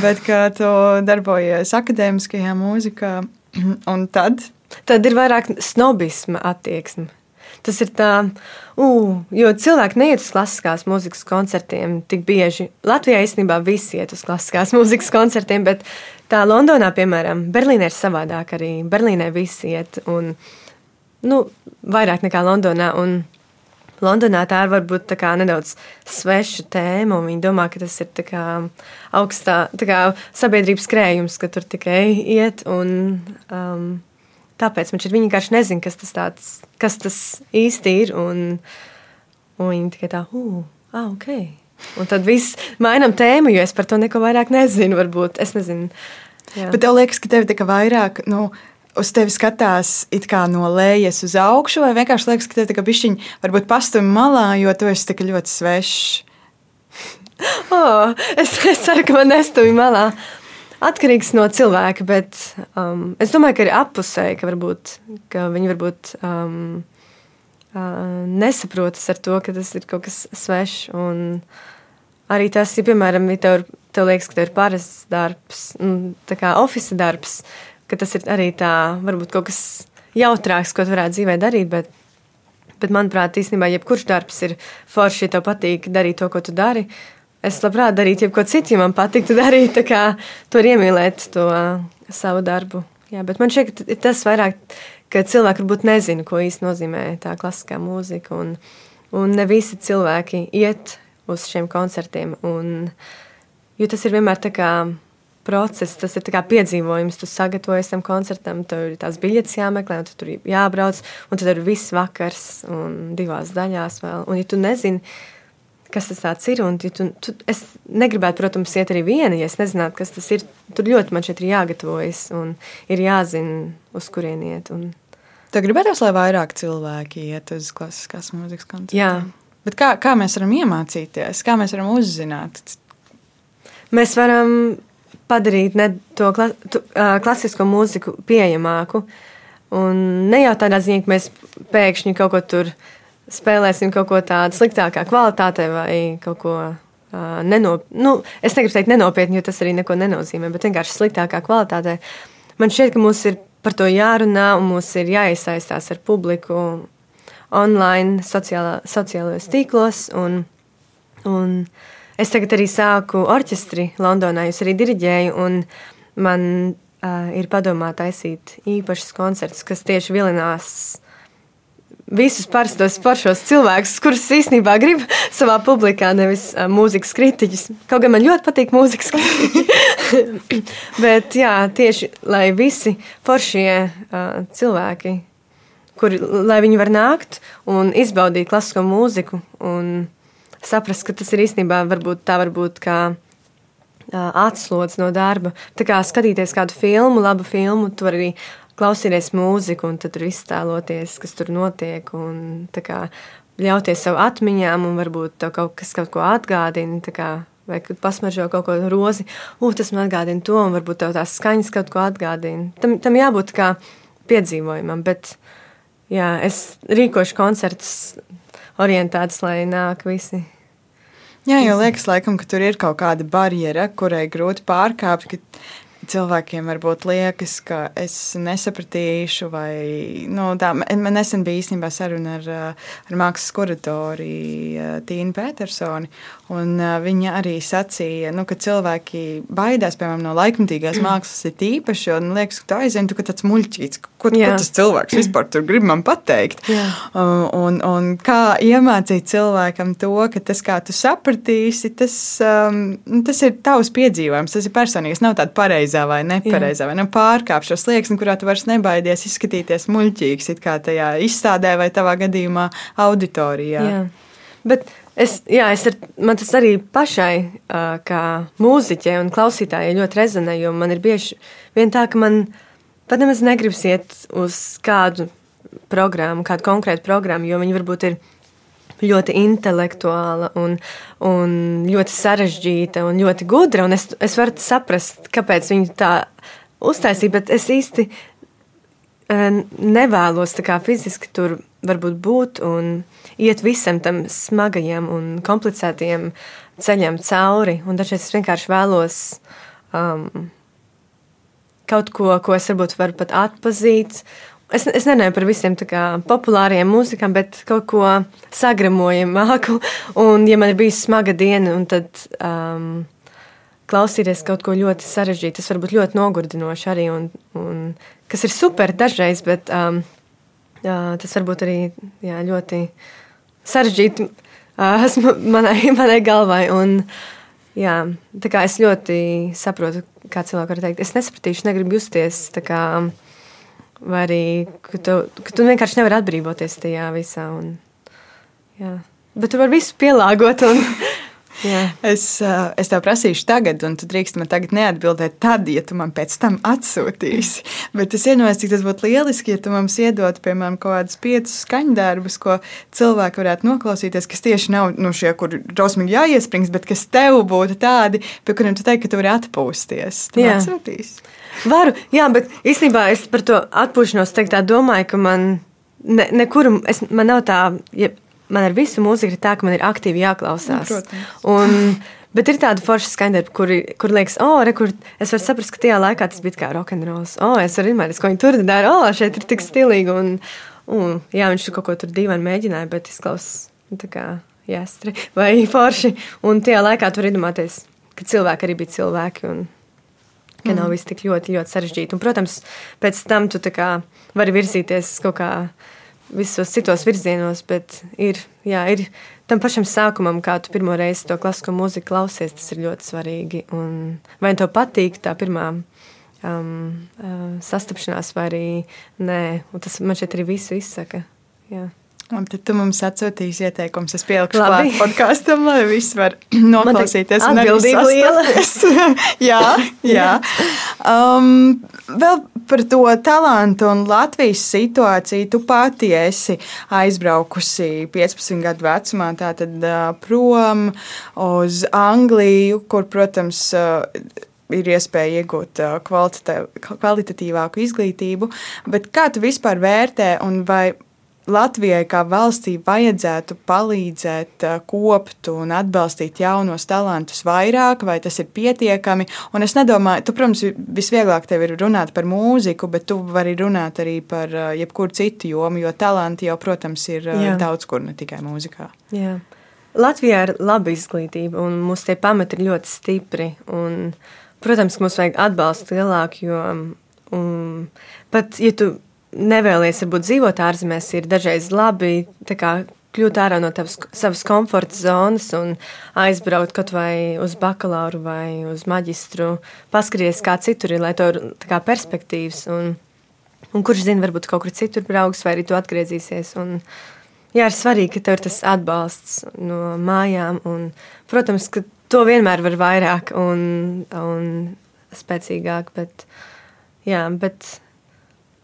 bet ka tu darbojies akadēmiskajā mūzikā, un tad? Tad ir vairāk snobisma attieksme. Tas ir tā, uh, jo cilvēki neiet uz klasiskās mūzikas koncertiem tik bieži. Latvijā īstenībā visi iet uz klasiskās mūzikas koncertiem, bet tā Londonā, piemēram, Berlīnē ir savādāk arī. Berlīnē visi iet un nu, vairāk nekā Londonā. Un Londonā tā ir varbūt tā nedaudz sveša tēma, un viņi domā, ka tas ir tā kā augstā tā kā sabiedrības krējums, ka tur tikai iet un um, Tāpēc man šķiet, viņi vienkārši nezina, kas tas, tāds, kas tas īsti ir. Un, un viņi tikai tā, uh, ah, ok. Un tad viss mainām tēmu, jo es par to neko vairāk nezinu. Varbūt es nezinu. Jā. Bet tev liekas, ka tev ir vairāk. Nu, uz tevi skatās no lejas uz augšu, vai vienkārši liekas, ka tev ir pišķiņa, varbūt pastāv malā, jo tu esi tik ļoti svešs. oh, es, es ceru, ka man nestāv malā. atkarīgs no cilvēka, bet um, es domāju, ka ir apusēji, ka, varbūt, ka viņi varbūt um, nesaprotas ar to, ka tas ir kaut kas svešs. Arī tas, ja, piemēram, ja tev, tev liekas, ka tev ir parasts darbs, nu, tā kā oficiāls darbs, ka tas ir arī tā, varbūt kaut kas jautrāks, ko tu varētu dzīvē darīt. Bet, bet manuprāt, īstenībā jebkurš darbs ir forši, ja tev patīk darīt to, ko tu dari. Es labprāt darītu jebko citu, ja man patiktu darīt, tā kā to iemīlēt, to savu darbu. Jā, bet man šķiet, ka tas vairāk, ka cilvēki varbūt nezina, ko īsti nozīmē tā klasiskā mūzika. Un, un ne visi cilvēki iet uz šiem koncertiem. Un, jo tas ir vienmēr tā kā process, tas ir piedzīvojums. Tu sagatavojies tam koncertam, tev ir tās biļetes jāmeklē, un tu tur jābrauc. Un tad ir viss vakars un divās daļās vēl. Un, ja tu nezini, kas tas ir, un ja tu, tu, es negribētu, protams, iet arī viena, ja es nezinātu, kas tas ir. Tur ļoti man šeit ir jāgatavojas un ir jāzina, uz kurien iet. Un... Tev gribētos, lai vairāk cilvēki iet uz klasiskās mūzikas koncertiem? Jā. Bet kā, kā mēs varam iemācīties, kā mēs varam uzzināt? Mēs varam padarīt ne, to kla, tu, uh, klasisko mūziku pieejamāku. Un ne jau tādā ziņā, ka mēs pēkšņi kaut ko tur spēlēsim, kaut ko tādu sliktākā kvalitātē vai kaut ko uh, nenopietnu. Nu, es negribu teikt nenopietni, jo tas arī neko nenozīmē, bet vienkārši sliktākā kvalitātē. Man šķiet, ka mums ir par to jārunā un mums ir jāiesaistās ar publiku online, sociālā, sociālajos tīklos. Un, un es tagad arī sāku orķestri Londonā, es arī diriģēju. Man uh, ir padomā taisīt īpašus koncertus, kas tieši vilinās visus parastos foršos cilvēkus, kurus īstenībā gribu savā publikā, nevis uh, mūzikas kritiķus. Kaut gan man ļoti patīk mūzikas kritiķi. Bet jā, tieši lai visi foršie uh, cilvēki kur, lai viņi var nākt un izbaudīt klasisko mūziku un saprast, ka tas ir īstenībā varbūt tā varbūt kā atslodzi no darba. Tā kā skatīties kādu filmu, labu filmu, tu vari arī klausīties mūziku un tad tur iztēloties, kas tur notiek un kā, ļauties savu atmiņām un varbūt kaut kas kaut ko atgādina. Kā, vai kad pasmaržo kaut ko rozi, uh, tas man atgādina to, un varbūt tās skaņas kaut ko atgādina. Tam, tam jābūt kā piedzīvojumam, bet jā, es rīkošu koncertus orientētus, lai nāk visi. Jā, jau liekas, laikam, ka tur ir kaut kāda barjera, kurai grūti pārkāpt cilvēkiem varbūt liekas, ka es nesapratīšu, vai nu, tā. Man nesen bija īstenībā saruna ar, ar mākslas kuratori eh, Tīnu Petersoni. Un, uh, viņa arī sacīja, nu, ka cilvēki baidās piemēram, no laikmatīgās mākslas, ir īpaši. Un liekas, ka tā aizvien tu tāds muļķīts, ko, ko tas cilvēks vispār grib man pateikt. Uh, un, un kā iemācīt cilvēkam to, ka tas, kā tu sapratīsi, tas, um, tas ir tavs piedzīvojums, tas ir personīgs. Nav tāda pareizā vai nepareizā, Jā. vai nu, pārkāpš šo slieksni, kurā tu vairs nebaidies izskatīties muļķīgs, it kā tajā izstādē vai tavā gadījumā auditorijā. Jā. Bet Es, jā, es ar, man tas arī pašai, kā mūziķei un klausītājai, ļoti rezonē. Man ir bieži vien tā, ka man pat nemaz negribas iet uz kādu programmu, kādu konkrētu programmu, jo viņi varbūt ir ļoti intelektuāla un, un ļoti sarežģīta un ļoti gudra. Un es, es varu saprast, kāpēc viņi tā uztaisīja, bet es īsti nevēlos fiziski tur varbūt būt un iet visam tam smagajam un komplicētajam ceļam cauri. Un dažreiz es vienkārši vēlos um, kaut ko, ko es varbūt varu pat atpazīt. Es, es nenāju par visiem kā, populāriem mūzikām, bet kaut ko sagramojamāku. Un, ja man ir bijusi smaga diena, tad um, klausīties kaut ko ļoti sarežģītu, tas var būt ļoti nogurdinoši arī. Un, un, kas ir super dažreiz, bet um, tas var būt arī jā, ļoti sarežģīti esmu manai, manai galvai. Un, jā, es ļoti saprotu, kā cilvēki var teikt. Es nesapratīšu, negribu justies tā kā. Vai arī, ka tu, ka tu vienkārši nevari atbrīvoties tajā visā. Un, jā. Bet tu vari visu pielāgot. Un, Jā. Es, es tev prasīšu tagad, un tu drīkst man tagad neatbildēt, tad, ja tu man pēc tam atsūtīsi. Bet es iedomājos, cik tas būtu lieliski, ja tu mums iedotu, piemēram, kaut kādus piecus skaņdarbus, ko cilvēki varētu noklausīties, kas tieši nav nu, šie, kur drausmīgi jāiesprings, bet kas tev būtu tādi, pie kuriem tu teiksi, ka tu vari atpūsties. Tu Jā. atsūtīsi. Varu, jā, bet īstenībā es par to atpūšanos teikt, tā domāju, ka man ne, nekur, es, man nav tā, ja man ar visu mūziku ir tā, ka man ir aktīvi jāklausās. Nu. Un, Bet ir tāda forša skaņdarba, kur, kur liekas, oh, re, kur es varu saprast, ka tajā laikā tas bija kā rokenrols. Oh, es varu izmērīt, ko viņi tur dara. Oh, šeit ir tik stilīgi. Un, un, jā, viņš kaut ko tur dīvaini mēģināja, bet izklausās tā kā jāstri vai forši. Un tajā laikā tur iedomāties, ka cilvēki arī bija cilvēki. Un, ka nav viss tik ļoti, ļoti sarežģīti. Un, protams, pēc tam tu vari virzīties kaut kā visos citos virzienos, bet ir, jā, ir tam pašam sākumam, kā tu pirmo reizi to klasisko mūziku klausies, tas ir ļoti svarīgi. Un vai tev patīk tā pirmā um, uh, sastapšanās, vai arī nē, un tas man šeit arī visu izsaka. Jā. Un tad tu mums atsūtīsi ieteikumus. Es pielikšu klāt podkāstam, lai viss var noklausīties. arī atbildība liela. sastapties. jā, jā. Um, vēl par to talantu un Latvijas situāciju. Tu pati esi aizbraukusi 15 gadu vecumā, tātad uh, prom uz Angliju, kur, protams, uh, ir iespēja iegūt kvalitatīvāku izglītību. Bet kā tu vispār vērtē un vai Latvijai kā valstī vajadzētu palīdzēt uh, kopt un atbalstīt jaunos talantus vairāk, vai tas ir pietiekami? Un es nedomāju, tu, protams, visvieglāk tev ir runāt par mūziku, bet tu vari runāt arī par uh, jebkuru citu jomu, jo talanti jau, protams, ir uh, Jā. daudz kur, ne tikai mūzikā. Jā. Latvijā ir laba izglītība, un mūsu tie pamati ir ļoti stipri. Un, protams, mums vajag atbalstu lielāku, jo um, pat ja tu nevēlies varbūt dzīvot ārzemēs, ir dažreiz labi kā, kļūt ārā no tavas, savas komforta zonas un aizbraukt kaut vai uz bakalauru vai uz maģistru, paskatīties, kā citur ir, lai to ir kā perspektīvas. Un, un kurš zina, varbūt kaut kur citur brauks, vai arī tu atgriezīsies. Un, jā, ir svarīgi, ka tev ir tas atbalsts no mājām. Un, protams, ka to vienmēr var vairāk un, un spēcīgāk. Bet, jā, bet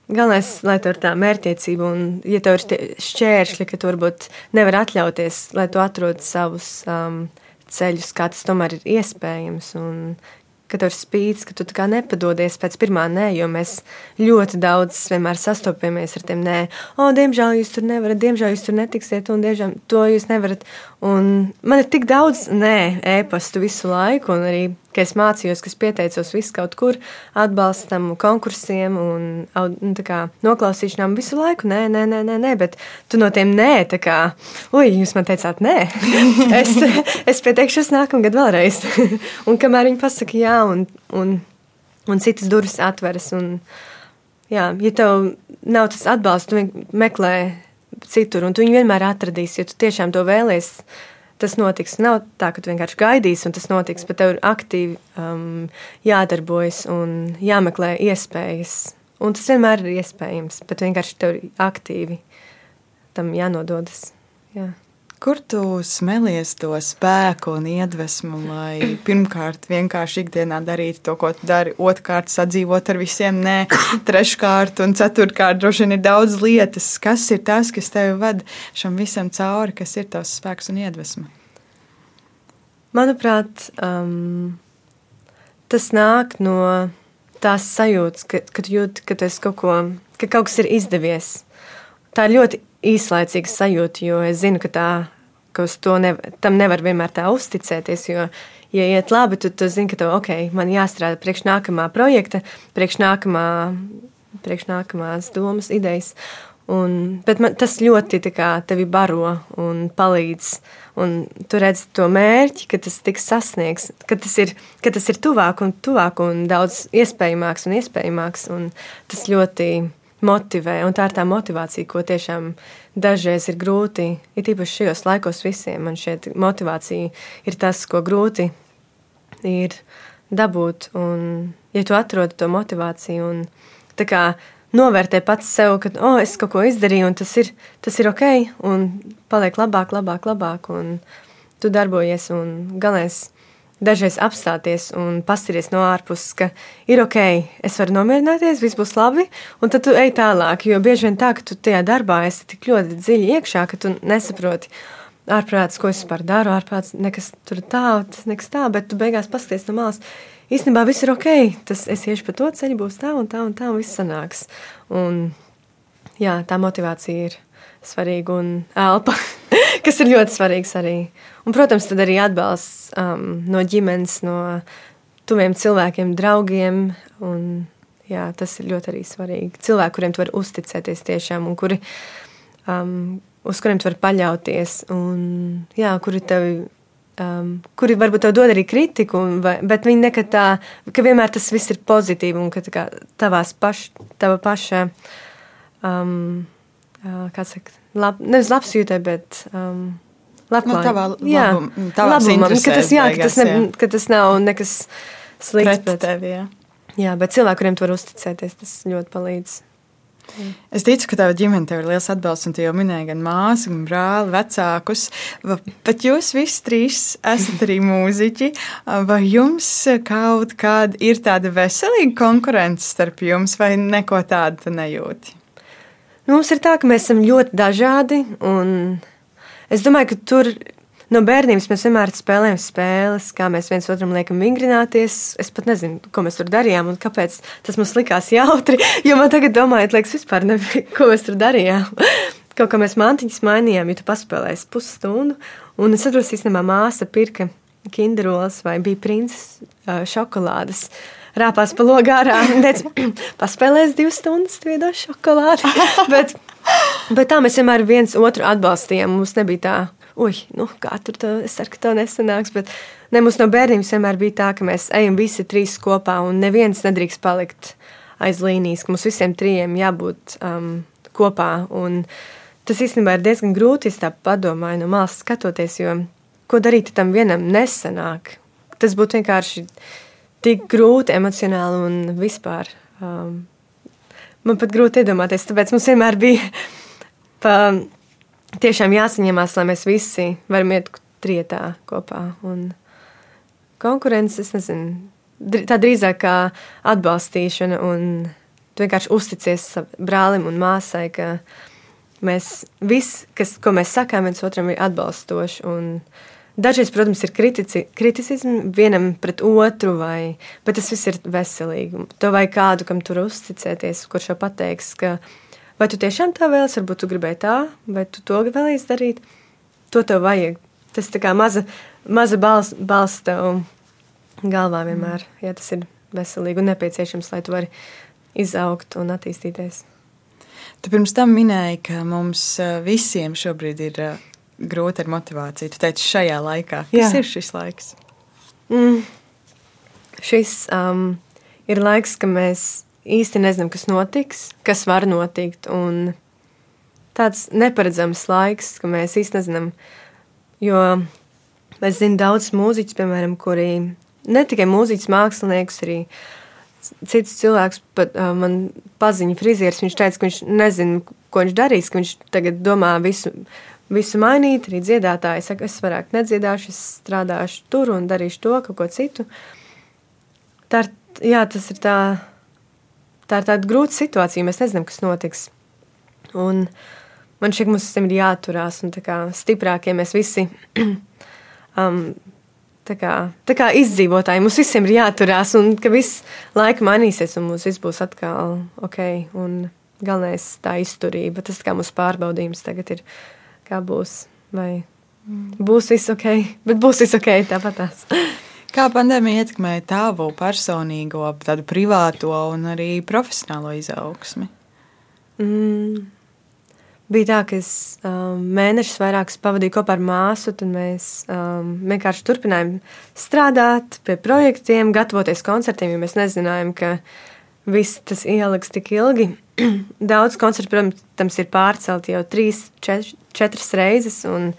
galvenais, lai tev ir tā mērķtiecība, un, ja tev ir šķēršļi, ka tu varbūt nevar atļauties, lai tu atrod savus um, ceļus, kā tas tomēr ir iespējams. Un, ka tev ir spīts, ka tu kā nepadodies pēc pirmā nē, jo mēs ļoti daudz vienmēr sastopamies ar tiem nē. O, diemžēl jūs tur nevarat, diemžēl jūs tur netiksiet, un diemžēl to jūs nevarat. Un man ir tik daudz nē, ēpastu visu laiku, un arī, ka es mācījos, ka es pieteicos visu kaut kur atbalstam, konkursiem un nu, kā noklausīšanām visu laiku. Nē, nē, nē, nē, nē, bet tu no tiem nē, tā kā, ui, jūs man teicāt nē. es, es pieteikšos nākamgad vēlreiz. un kamēr viņi pasaka jā, un, un, un citas durvis atveras. Un, jā, ja tev nav tas atbalsts, tu meklē citur, un tu viņu vienmēr atradīsi, ja tu tiešām to vēlies. Tas notiks. Nav tā, ka tu vienkārši gaidīsi, un tas notiks, bet tev ir aktīvi um, jādarbojas un jāmeklē iespējas. Un tas vienmēr ir iespējams, bet vienkārši tev ir aktīvi tam jānododas. Jā. Kur tu smelies to spēku un iedvesmu, lai pirmkārt vienkārši ikdienā darītu to, ko tu dari, otrkārt sadzīvot ar visiem, nē, treškārt un ceturtkārt droši vien ir daudz lietas. Kas ir tas, kas tevi vada šam visam cauri, kas ir tavs spēks un iedvesma? Manuprāt, um, tas nāk no tās sajūtas, ka, kad jūti, ka, kaut ko, ka kaut kas ir izdevies. Tā ir ļoti īslaicīga sajūta, jo es zinu, ka, tā, ka nev, tam nevar vienmēr tā uzticēties. Jo, ja iet labi, tad tu zini, ka tev okay, man jāstrādā priekš nākamā projekta, priekš, nākamā, priekš nākamās domas, idejas. Un, bet man, tas ļoti kā, tevi baro un palīdz. Un tu redz to mērķi, ka tas tiks sasniegts, ka tas ir, ka tas ir tuvāk un tuvāk un daudz iespējamāks un iespējamāks. Un tas ļoti motivē. Un tā ir tā motivācija, ko tiešām dažreiz ir grūti, ir īpaši šajos laikos visiem. Man šeit motivācija ir tas, ko grūti ir dabūt. Un, ja tu atrodi to motivāciju un tā kā novērtē pats sev, ka oh, es kaut ko izdarīju, un tas ir, tas ir ok, un paliek labāk, labāk, labāk. Un, tu darbojies un galvenais dažreiz apstāties un paskatīties no ārpuses, ka ir ok, es varu nomierināties, viss būs labi, un tad tu ej tālāk. Jo bieži vien tā, ka tu tajā darbā esi tik ļoti dziļi iekšā, ka tu nesaproti. Ārprāts, ko es vispār daru, ārprāts, nekas tur tā, tas nekas tā, bet tu beigās paskaties no malas. Īstenībā viss ir ok, tas es iešu pa to ceļu, būs tā un tā un tā, un viss sanāks. Un jā, tā motivācija ir svarīga un elpa, kas ir ļoti svarīgs arī. Un, protams, tad arī atbalsts um, no ģimenes, no tuviem cilvēkiem, draugiem. Un, jā, tas ir ļoti arī svarīgi. Cilvēki, kuriem tu vari uzticēties tiešām, un kuri, um, uz kuriem tu vari paļauties, un jā, kuri tev. Um, kuri varbūt tev dod arī kritiku, vai, bet viņi nekad tā, ka vienmēr tas viss ir pozitīvi un ka tā kā tavās paš, tava paša, um, uh, kā saka, lab, nevis labsjūtē, bet um, Labklājība. Nu, tavā, jā, labum, tavās labumam, ka tas, jā, ka, tas ne, jā. ka tas nav nekas slikts. Pret tevi, jā. jā, bet cilvēki, kuriem tu vari uzticēties, tas ļoti palīdz. Es ticu, ka tava ģimene tev ir liels atbalsts, un tu jau minēji gan māsu, gan brāli, vecākus. Bet jūs visi trīs esat arī mūziķi. Vai jums kaut kāda ir tāda veselīga konkurence starp jums, vai neko tādu nejūti? Nu, mums ir tā, ka mēs esam ļoti dažādi, un es domāju, ka tur no bērnības mēs vienmēr spēlējam spēles, kā mēs viens otram liekam vingrināties. Es pat nezinu, ko mēs tur darījām un kāpēc tas mums likās jautri, jo man tagad domājot, liekas, vispār nebija, ko mēs tur darījām. Kaut kā mēs mantiņas mainījām, ja tu paspēlēsi pusstundu, un es atceros, īstenībā māsa pirka kinderols vai bija princis šokolādes. Rāpās pa logā ārā un teica, paspēlēs divas stundas, tu iedos šokolādi. bet, bet tā mēs vienmēr viens otru atbalstījām. Mums nebija tā, ui, nu, kā tur to, es ceru, ka to nesanāks. Bet ne, mums no bērnības vienmēr bija tā, ka mēs ejam visi trīs kopā un neviens nedrīkst palikt aiz līnijas, ka mums visiem trijiem jābūt um, kopā. Un tas īstenībā ir diezgan grūti, es tā padomāju no malas skatoties, jo ko darīt, tam vienam nesanāk? Tas būtu vienkārši tik grūti emocionāli un vispār. Um, man pat grūti iedomāties, tāpēc mums vienmēr bija pa, tiešām jāsaņemās, lai mēs visi varam iet trietā kopā. Un konkurence, es nezinu, tā drīzāk kā atbalstīšana un vienkārši uzticies brālim un māsai, ka mēs viss, kas, ko mēs sakām viens otram, ir atbalstoši. Un Dažreiz, protams, ir kritici, kriticisms vienam pret otru, vai, bet tas viss ir veselīgi. To vajag kādu, kam tur uzticēties, kurš jau pateiks, ka vai tu tiešām tā vēlies, varbūt tu gribēji tā, vai tu to vēlies darīt. To tev vajag. Tas tā kā maza, maza balss bals tev galvā vienmēr, ja tas ir veselīgi un nepieciešams, lai tu vari izaugt un attīstīties. Tu pirms tam minēji, ka mums eh, visiem šobrīd ir eh, grūti ar motivāciju. Tu teici, šajā laikā. Kas Jā. ir šis laiks? Mm. Šis um, ir laiks, kad mēs īsti nezinām, kas notiks, kas var notikt. Un tāds neparedzams laiks, ka mēs īsti nezinām. Jo es zinu daudz mūziķus, piemēram, kuri ne tikai mūziķus, māksliniekus, arī cits cilvēks, pat uh, man paziņa frizieris. Viņš teica, ka viņš nezina, ko viņš darīs, ka viņš tagad domā visu. Visu mainīt, arī dziedātāji saka, es vairāk nedziedāšu, es strādāšu tur un darīšu to, kaut ko citu. Tā ir, jā, tas ir tā, tā ir tāda grūta situācija, mēs nezinām, kas notiks. Un man šķiet, mums visiem ir jāturās un tā kā stiprākie mēs visi um, tā kā, tā kā izdzīvotāji. Mums visiem ir jāturās, un ka viss laika mainīsies, un mums viss būs atkal ok. Galvenais tā izturība, tas kā mūsu pārbaudījums tagad ir, kā būs. Vai būs viss ok, bet būs viss ok tāpatās. Kā pandēmija ietekmēja tavu personīgo, tādu privāto un arī profesionālo izaugsmi? Mm. Bija tā, ka es um, mēnešus vairākus pavadīju kopā ar māsu. Tad mēs um, vienkārši turpinājām strādāt pie projektiem, gatavoties koncertiem, jo mēs nezinājām, ka viss tas ieliks tik ilgi. Daudz koncertu, protams, ir pārcelti jau trīs, čet, četras reizes. Un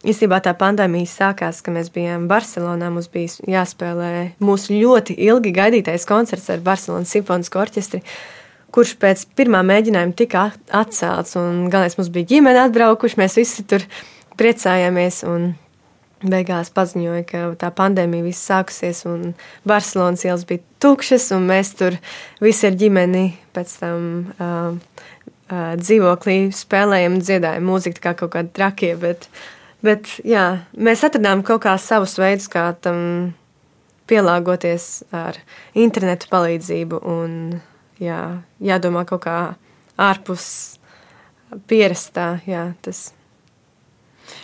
īstenībā tā pandēmija sākās, kad mēs bijām Barcelonā. Mums bija jāspēlē mūsu ļoti ilgi gaidītais koncerts ar Barcelonas simfonisko orķestri kurš pēc pirmā mēģinājuma tika atcelts. Galvenais mums bija ģimene atbraukuši, mēs visi tur priecājāmies. Un beigās paziņoja, ka tā pandēmija viss sākusies, un Barcelonas ielas bija tukšas, un mēs tur visi ar ģimeni pēc tam uh, uh, dzīvoklī spēlējam, dziedājam mūziku, kā kaut kādi trakie. Bet, bet jā, mēs atradām kaut kā savus veidus, kā tam pielāgoties ar internetu palīdzību, un jā, jādomā kaut kā ārpus pierastā. Jā, tas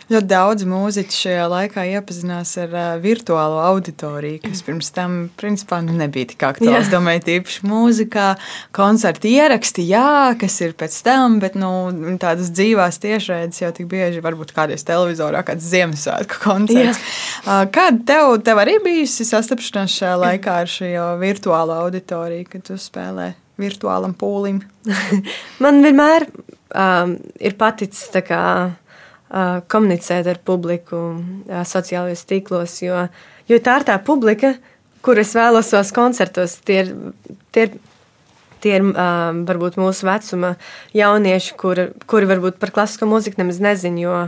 Ļoti daudz mūziķu šajā laikā iepazinās ar uh, virtuālo auditoriju, kas pirms tam principā, nu, nebija tik aktuāls. Domāju, tīpaši mūzikā, koncerta ieraksti, jā, kas ir pēc tam, bet nu, tādas dzīvās tiešraides jau tik bieži, varbūt kādreiz televizorā, kāds Ziemassvētku koncerts. Uh, kāda tev, tev arī bijusi sastapšanās šajā laikā ar šo virtuālo auditoriju, kad tu spēlē? Virtuālam pūlim. Man vienmēr um, ir paticis tā kā komunicēt ar publiku sociālajos tīklos, jo, jo tā ir tā publika, kur es vēlos tos koncertos. Tie ir, tie ir, tie ir varbūt mūsu vecuma jaunieši, kuri, kuri varbūt par klasisko mūziku nemaz nezin, jo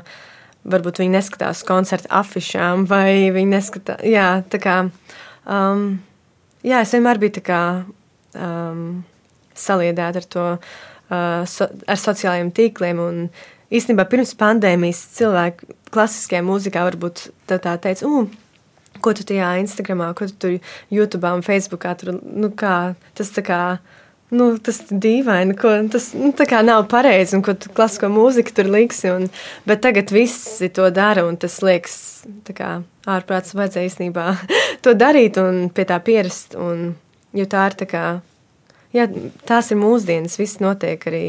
varbūt viņi neskatās koncertu afišām vai viņi neskatās, jā, tā kā, um, jā, es vienmēr biju tā kā um, saliedēta ar to, uh, so, ar sociālajiem tīkliem un īstenībā pirms pandēmijas cilvēki klasiskajā mūzikā varbūt tā, tā teica, uh, ko tu tajā Instagramā, ko tu tur YouTube un Facebookā tur, nu kā, tas tā kā, nu, tas dīvaini, ko tas nu, tā kā nav pareizi un ko tu klasisko mūziku tur liksi, un, bet tagad visi to dara un tas liekas, tā kā ārprāts vajadzēja īstenībā to darīt un pie tā pierast, un, jo tā ir tā kā, jā, tās ir mūsdienas, viss notiek arī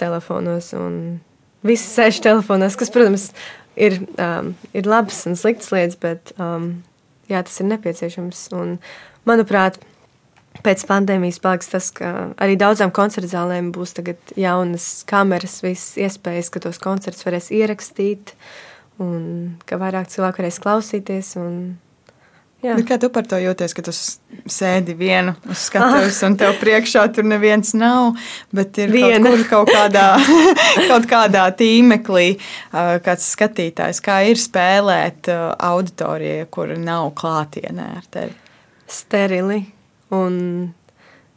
telefonos visi sēž telefonos, kas, protams, ir, um, ir labas un sliktas lietas, bet um, jā, tas ir nepieciešams. Un, manuprāt, pēc pandēmijas paliks tas, ka arī daudzām koncertu zālēm būs jaunas kameras, visas iespējas, ka tos koncertus varēs ierakstīt, un ka vairāk cilvēku varēs klausīties. Un. Kā tu par to jūties, ka tu sēdi vienu uz skatuves, un tev priekšā tur neviens nav, bet ir Viena. kaut, kaut, kādā, kaut kādā tīmeklī kāds skatītājs, kā ir spēlēt auditorijai, kur nav klātienē ar tevi? Sterili un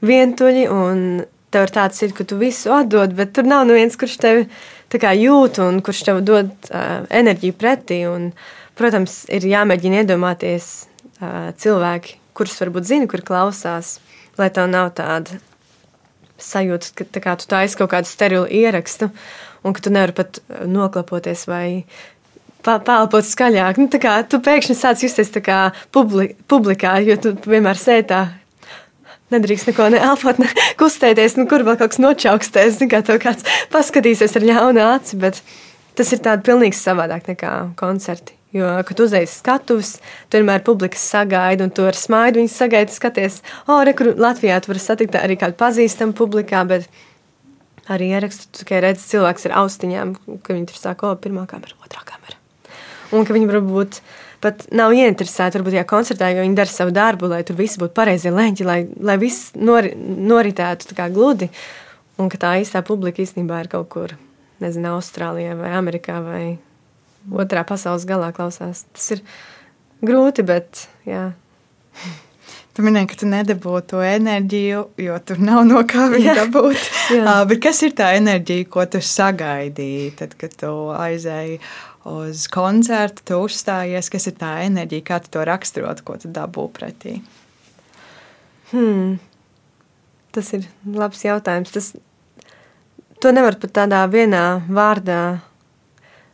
vientuļi, un tev ir tāds ir, ka tu visu atdod, bet tur nav neviens, kurš tevi jūt un kurš tev dod uh, enerģiju pretī. Un, protams, ir jāmēģina iedomāties cilvēki, kurus varbūt zini, kur klausās, lai tev nav tāda sajūta, ka tā kā tu taisi kaut kādu sterilu ierakstu, un ka tu nevari pat noklapoties vai pālpot skaļāk. Nu, kā, tu pēkšņi sāc justies tā kā publi, publikā, jo tu vienmēr sētā. Nedrīkst neko neelpot, ne kustēties, nu, kur vēl kaut kas nočaukstēs. Kā tev kāds paskatīsies ar ļaunu aci, bet tas ir tāds pilnīgi savādāk nekā koncerti. Jo, kad uzreiz skatuves, tu vienmēr publikas sagaidi, un tu ar smaidu viņus sagaidi, skaties, o, oh, re, kur Latvijā tu vari satikt arī kādu pazīstamu publikā, bet arī ierakstu, tu tikai redzi cilvēks ar austiņām, ka viņi tur sāk, o, pirmā kamera, otrā kamera. Un ka viņi varbūt pat nav ieinteresēti, varbūt, jā, koncertā, jo viņi dara savu darbu, lai tur viss būtu pareizie leņķi, lai, lai viss nori, noritētu tā kā gludi, un ka tā īstā publika īstenībā ir kaut kur, nezinu, Austrālijā vai Amerikā vai otrā pasaules galā klausās. Tas ir grūti, bet jā. Tu minēji, ka tu nedabūji to enerģiju, jo tur nav no kā viņu dabūt. uh, kas ir tā enerģija, ko tu sagaidīji, tad, kad tu aizēji uz koncertu, tu uzstājies? Kas ir tā enerģija, kā tu to raksturot, ko tu dabūji pretī? Hmm. Tas ir labs jautājums. Tas, to nevar pat tādā vienā vārdā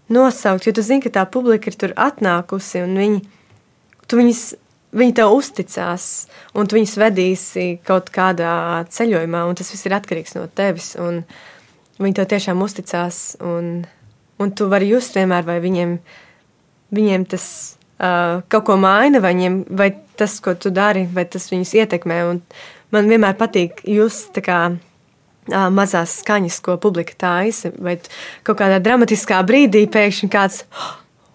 nosaukt, jo tu zini, ka tā publika ir tur atnākusi un viņi, viņas, viņi tev uzticās un tu viņus vedīsi kaut kādā ceļojumā, un tas viss ir atkarīgs no tevis. Viņi tev tiešām uzticās, un, un tu vari just vienmēr, vai viņiem, viņiem tas uh, kaut ko maina, vai, viņiem, vai tas, ko tu dari, vai tas viņus ietekmē. Un man vienmēr patīk just tā kā mazās skaņas, ko publika taisa, vai kaut kādā dramatiskā brīdī pēkšņi kāds oh,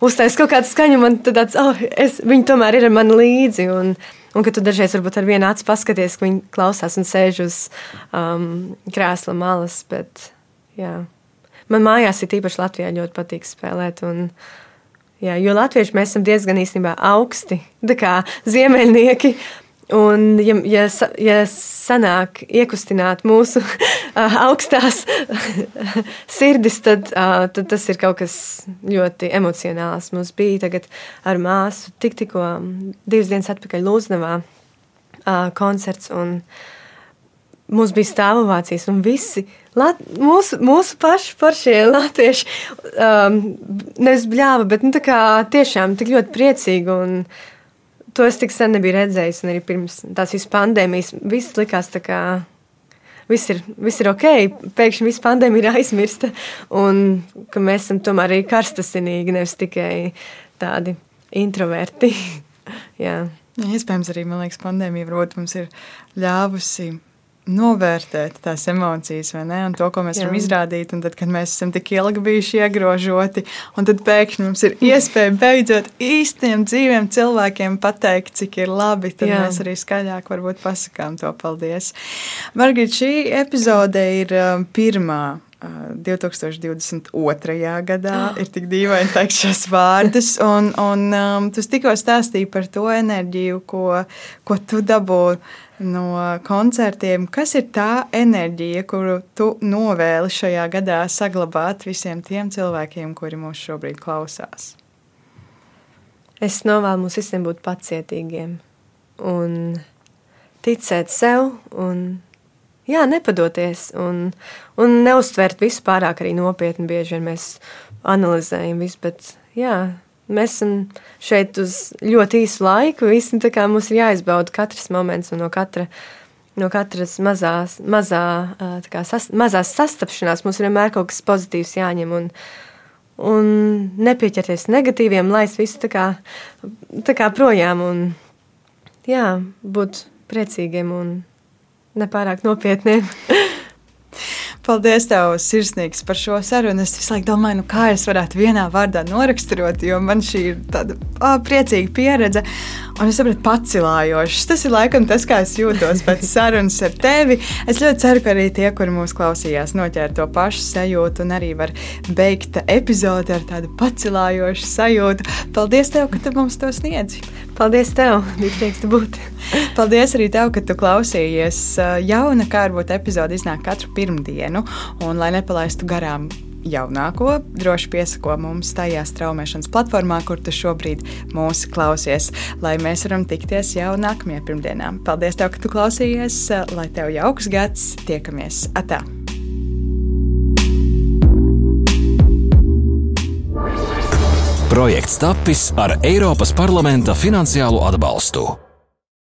uztais kaut kādu skaņu, man tāds, oh, es, viņi tomēr ir ar mani līdzi. Un, un ka tu dažreiz varbūt ar vienu acu paskaties, ka viņi klausās un sēž uz um, krēsla malas. Bet, jā. Man mājās ir īpaši Latvijā ļoti patīk spēlēt. Un, Jā, jo latvieši mēs esam diezgan īstenībā augsti, tā kā ziemeļnieki. Un, ja, ja, ja sanāk iekustināt mūsu augstās sirdis, tad, tad tas ir kaut kas ļoti emocionāls. Mums bija tagad ar māsu tik, tikko divas dienas atpakaļ Lūznavā koncerts. Mums bija stāvovācijas, un visi lat, mūsu, mūsu paši paršie latvieši um, nevis bļāva, bet nu, tiešām tik ļoti priecīgi. Un, To es tik sen nebiju redzējis, un arī pirms tās visas pandēmijas viss likās tā kā viss ir, viss ir ok, pēkšņi viss pandēmija ir aizmirsta, un ka mēs esam tomēr arī karstasinīgi, nevis tikai tādi introverti. Jā. Iespējams, arī liekas, pandēmija varbūt mums ir ļāvusi novērtēt tās emocijas, vai ne? Un to, ko mēs Jā. varam izrādīt. Un tad, kad mēs esam tik ilgi bijuši iegrožoti, un tad pēkšņi mums ir iespēja beidzot īstiem dzīviem cilvēkiem pateikt, cik ir labi, tad Jā. mēs arī skaļāk varbūt pasakām to paldies. Margit, šī epizode ir um, pirmā 2022. gadā ir tik dīvaini teikt šos vārdus, un, un um, tu tikko stāstīji par to enerģiju, ko, ko tu dabūji no koncertiem. Kas ir tā enerģija, kuru tu novēli šajā gadā saglabāt visiem tiem cilvēkiem, kuri mūs šobrīd klausās? Es novēlu mums visiem būt pacietīgiem un ticēt sev un jā, nepadoties un, un neuztvert visu pārāk arī nopietni. Bieži vien mēs analizējam visu, bet jā, Mēs esam šeit uz ļoti īsu laiku. Visi, mums ir jāizbauda katrs moments no katra. No katras mazās, mazā, kā, sas, mazās sastapšanās mums vienmēr kaut kas pozitīvs jāņem. Un, un nepieķerties negatīviem, laist visu tā kā, tā kā projām. Un, jā, būt priecīgiem un nepārāk nopietniem. Paldies, tev, sirsnīgs par šo sarunu. Es visu laiku domāju, nu, kā es varētu vienā vārdā noraksturot, jo man šī ir tāda oh, priecīga pieredze. Un es saprotu, pacilājošs. Tas ir laikam tas, kā es jūtos pēc sarunas ar tevi. Es ļoti ceru, ka arī tie, kuri mūs klausījās, noķēra to pašu sajūtu un arī var beigt epizodi ar tādu pacilājošu sajūtu. Paldies, tev, ka tu mums to sniedzi! Paldies tev! Bija prieks būt! Paldies arī tev, ka tu klausījies. Jauna kārbūt epizode iznāk katru pirmdienu, un lai nepalaistu garām jaunāko, droši piesako mums tajā straumēšanas platformā, kur tu šobrīd mūsu klausies, lai mēs varam tikties jau nākamajā pirmdienā. Paldies, tev, ka tu klausījies, lai tev jauks gads, tiekamies atā! Projekts tapis ar Eiropas parlamenta finansiālo atbalstu.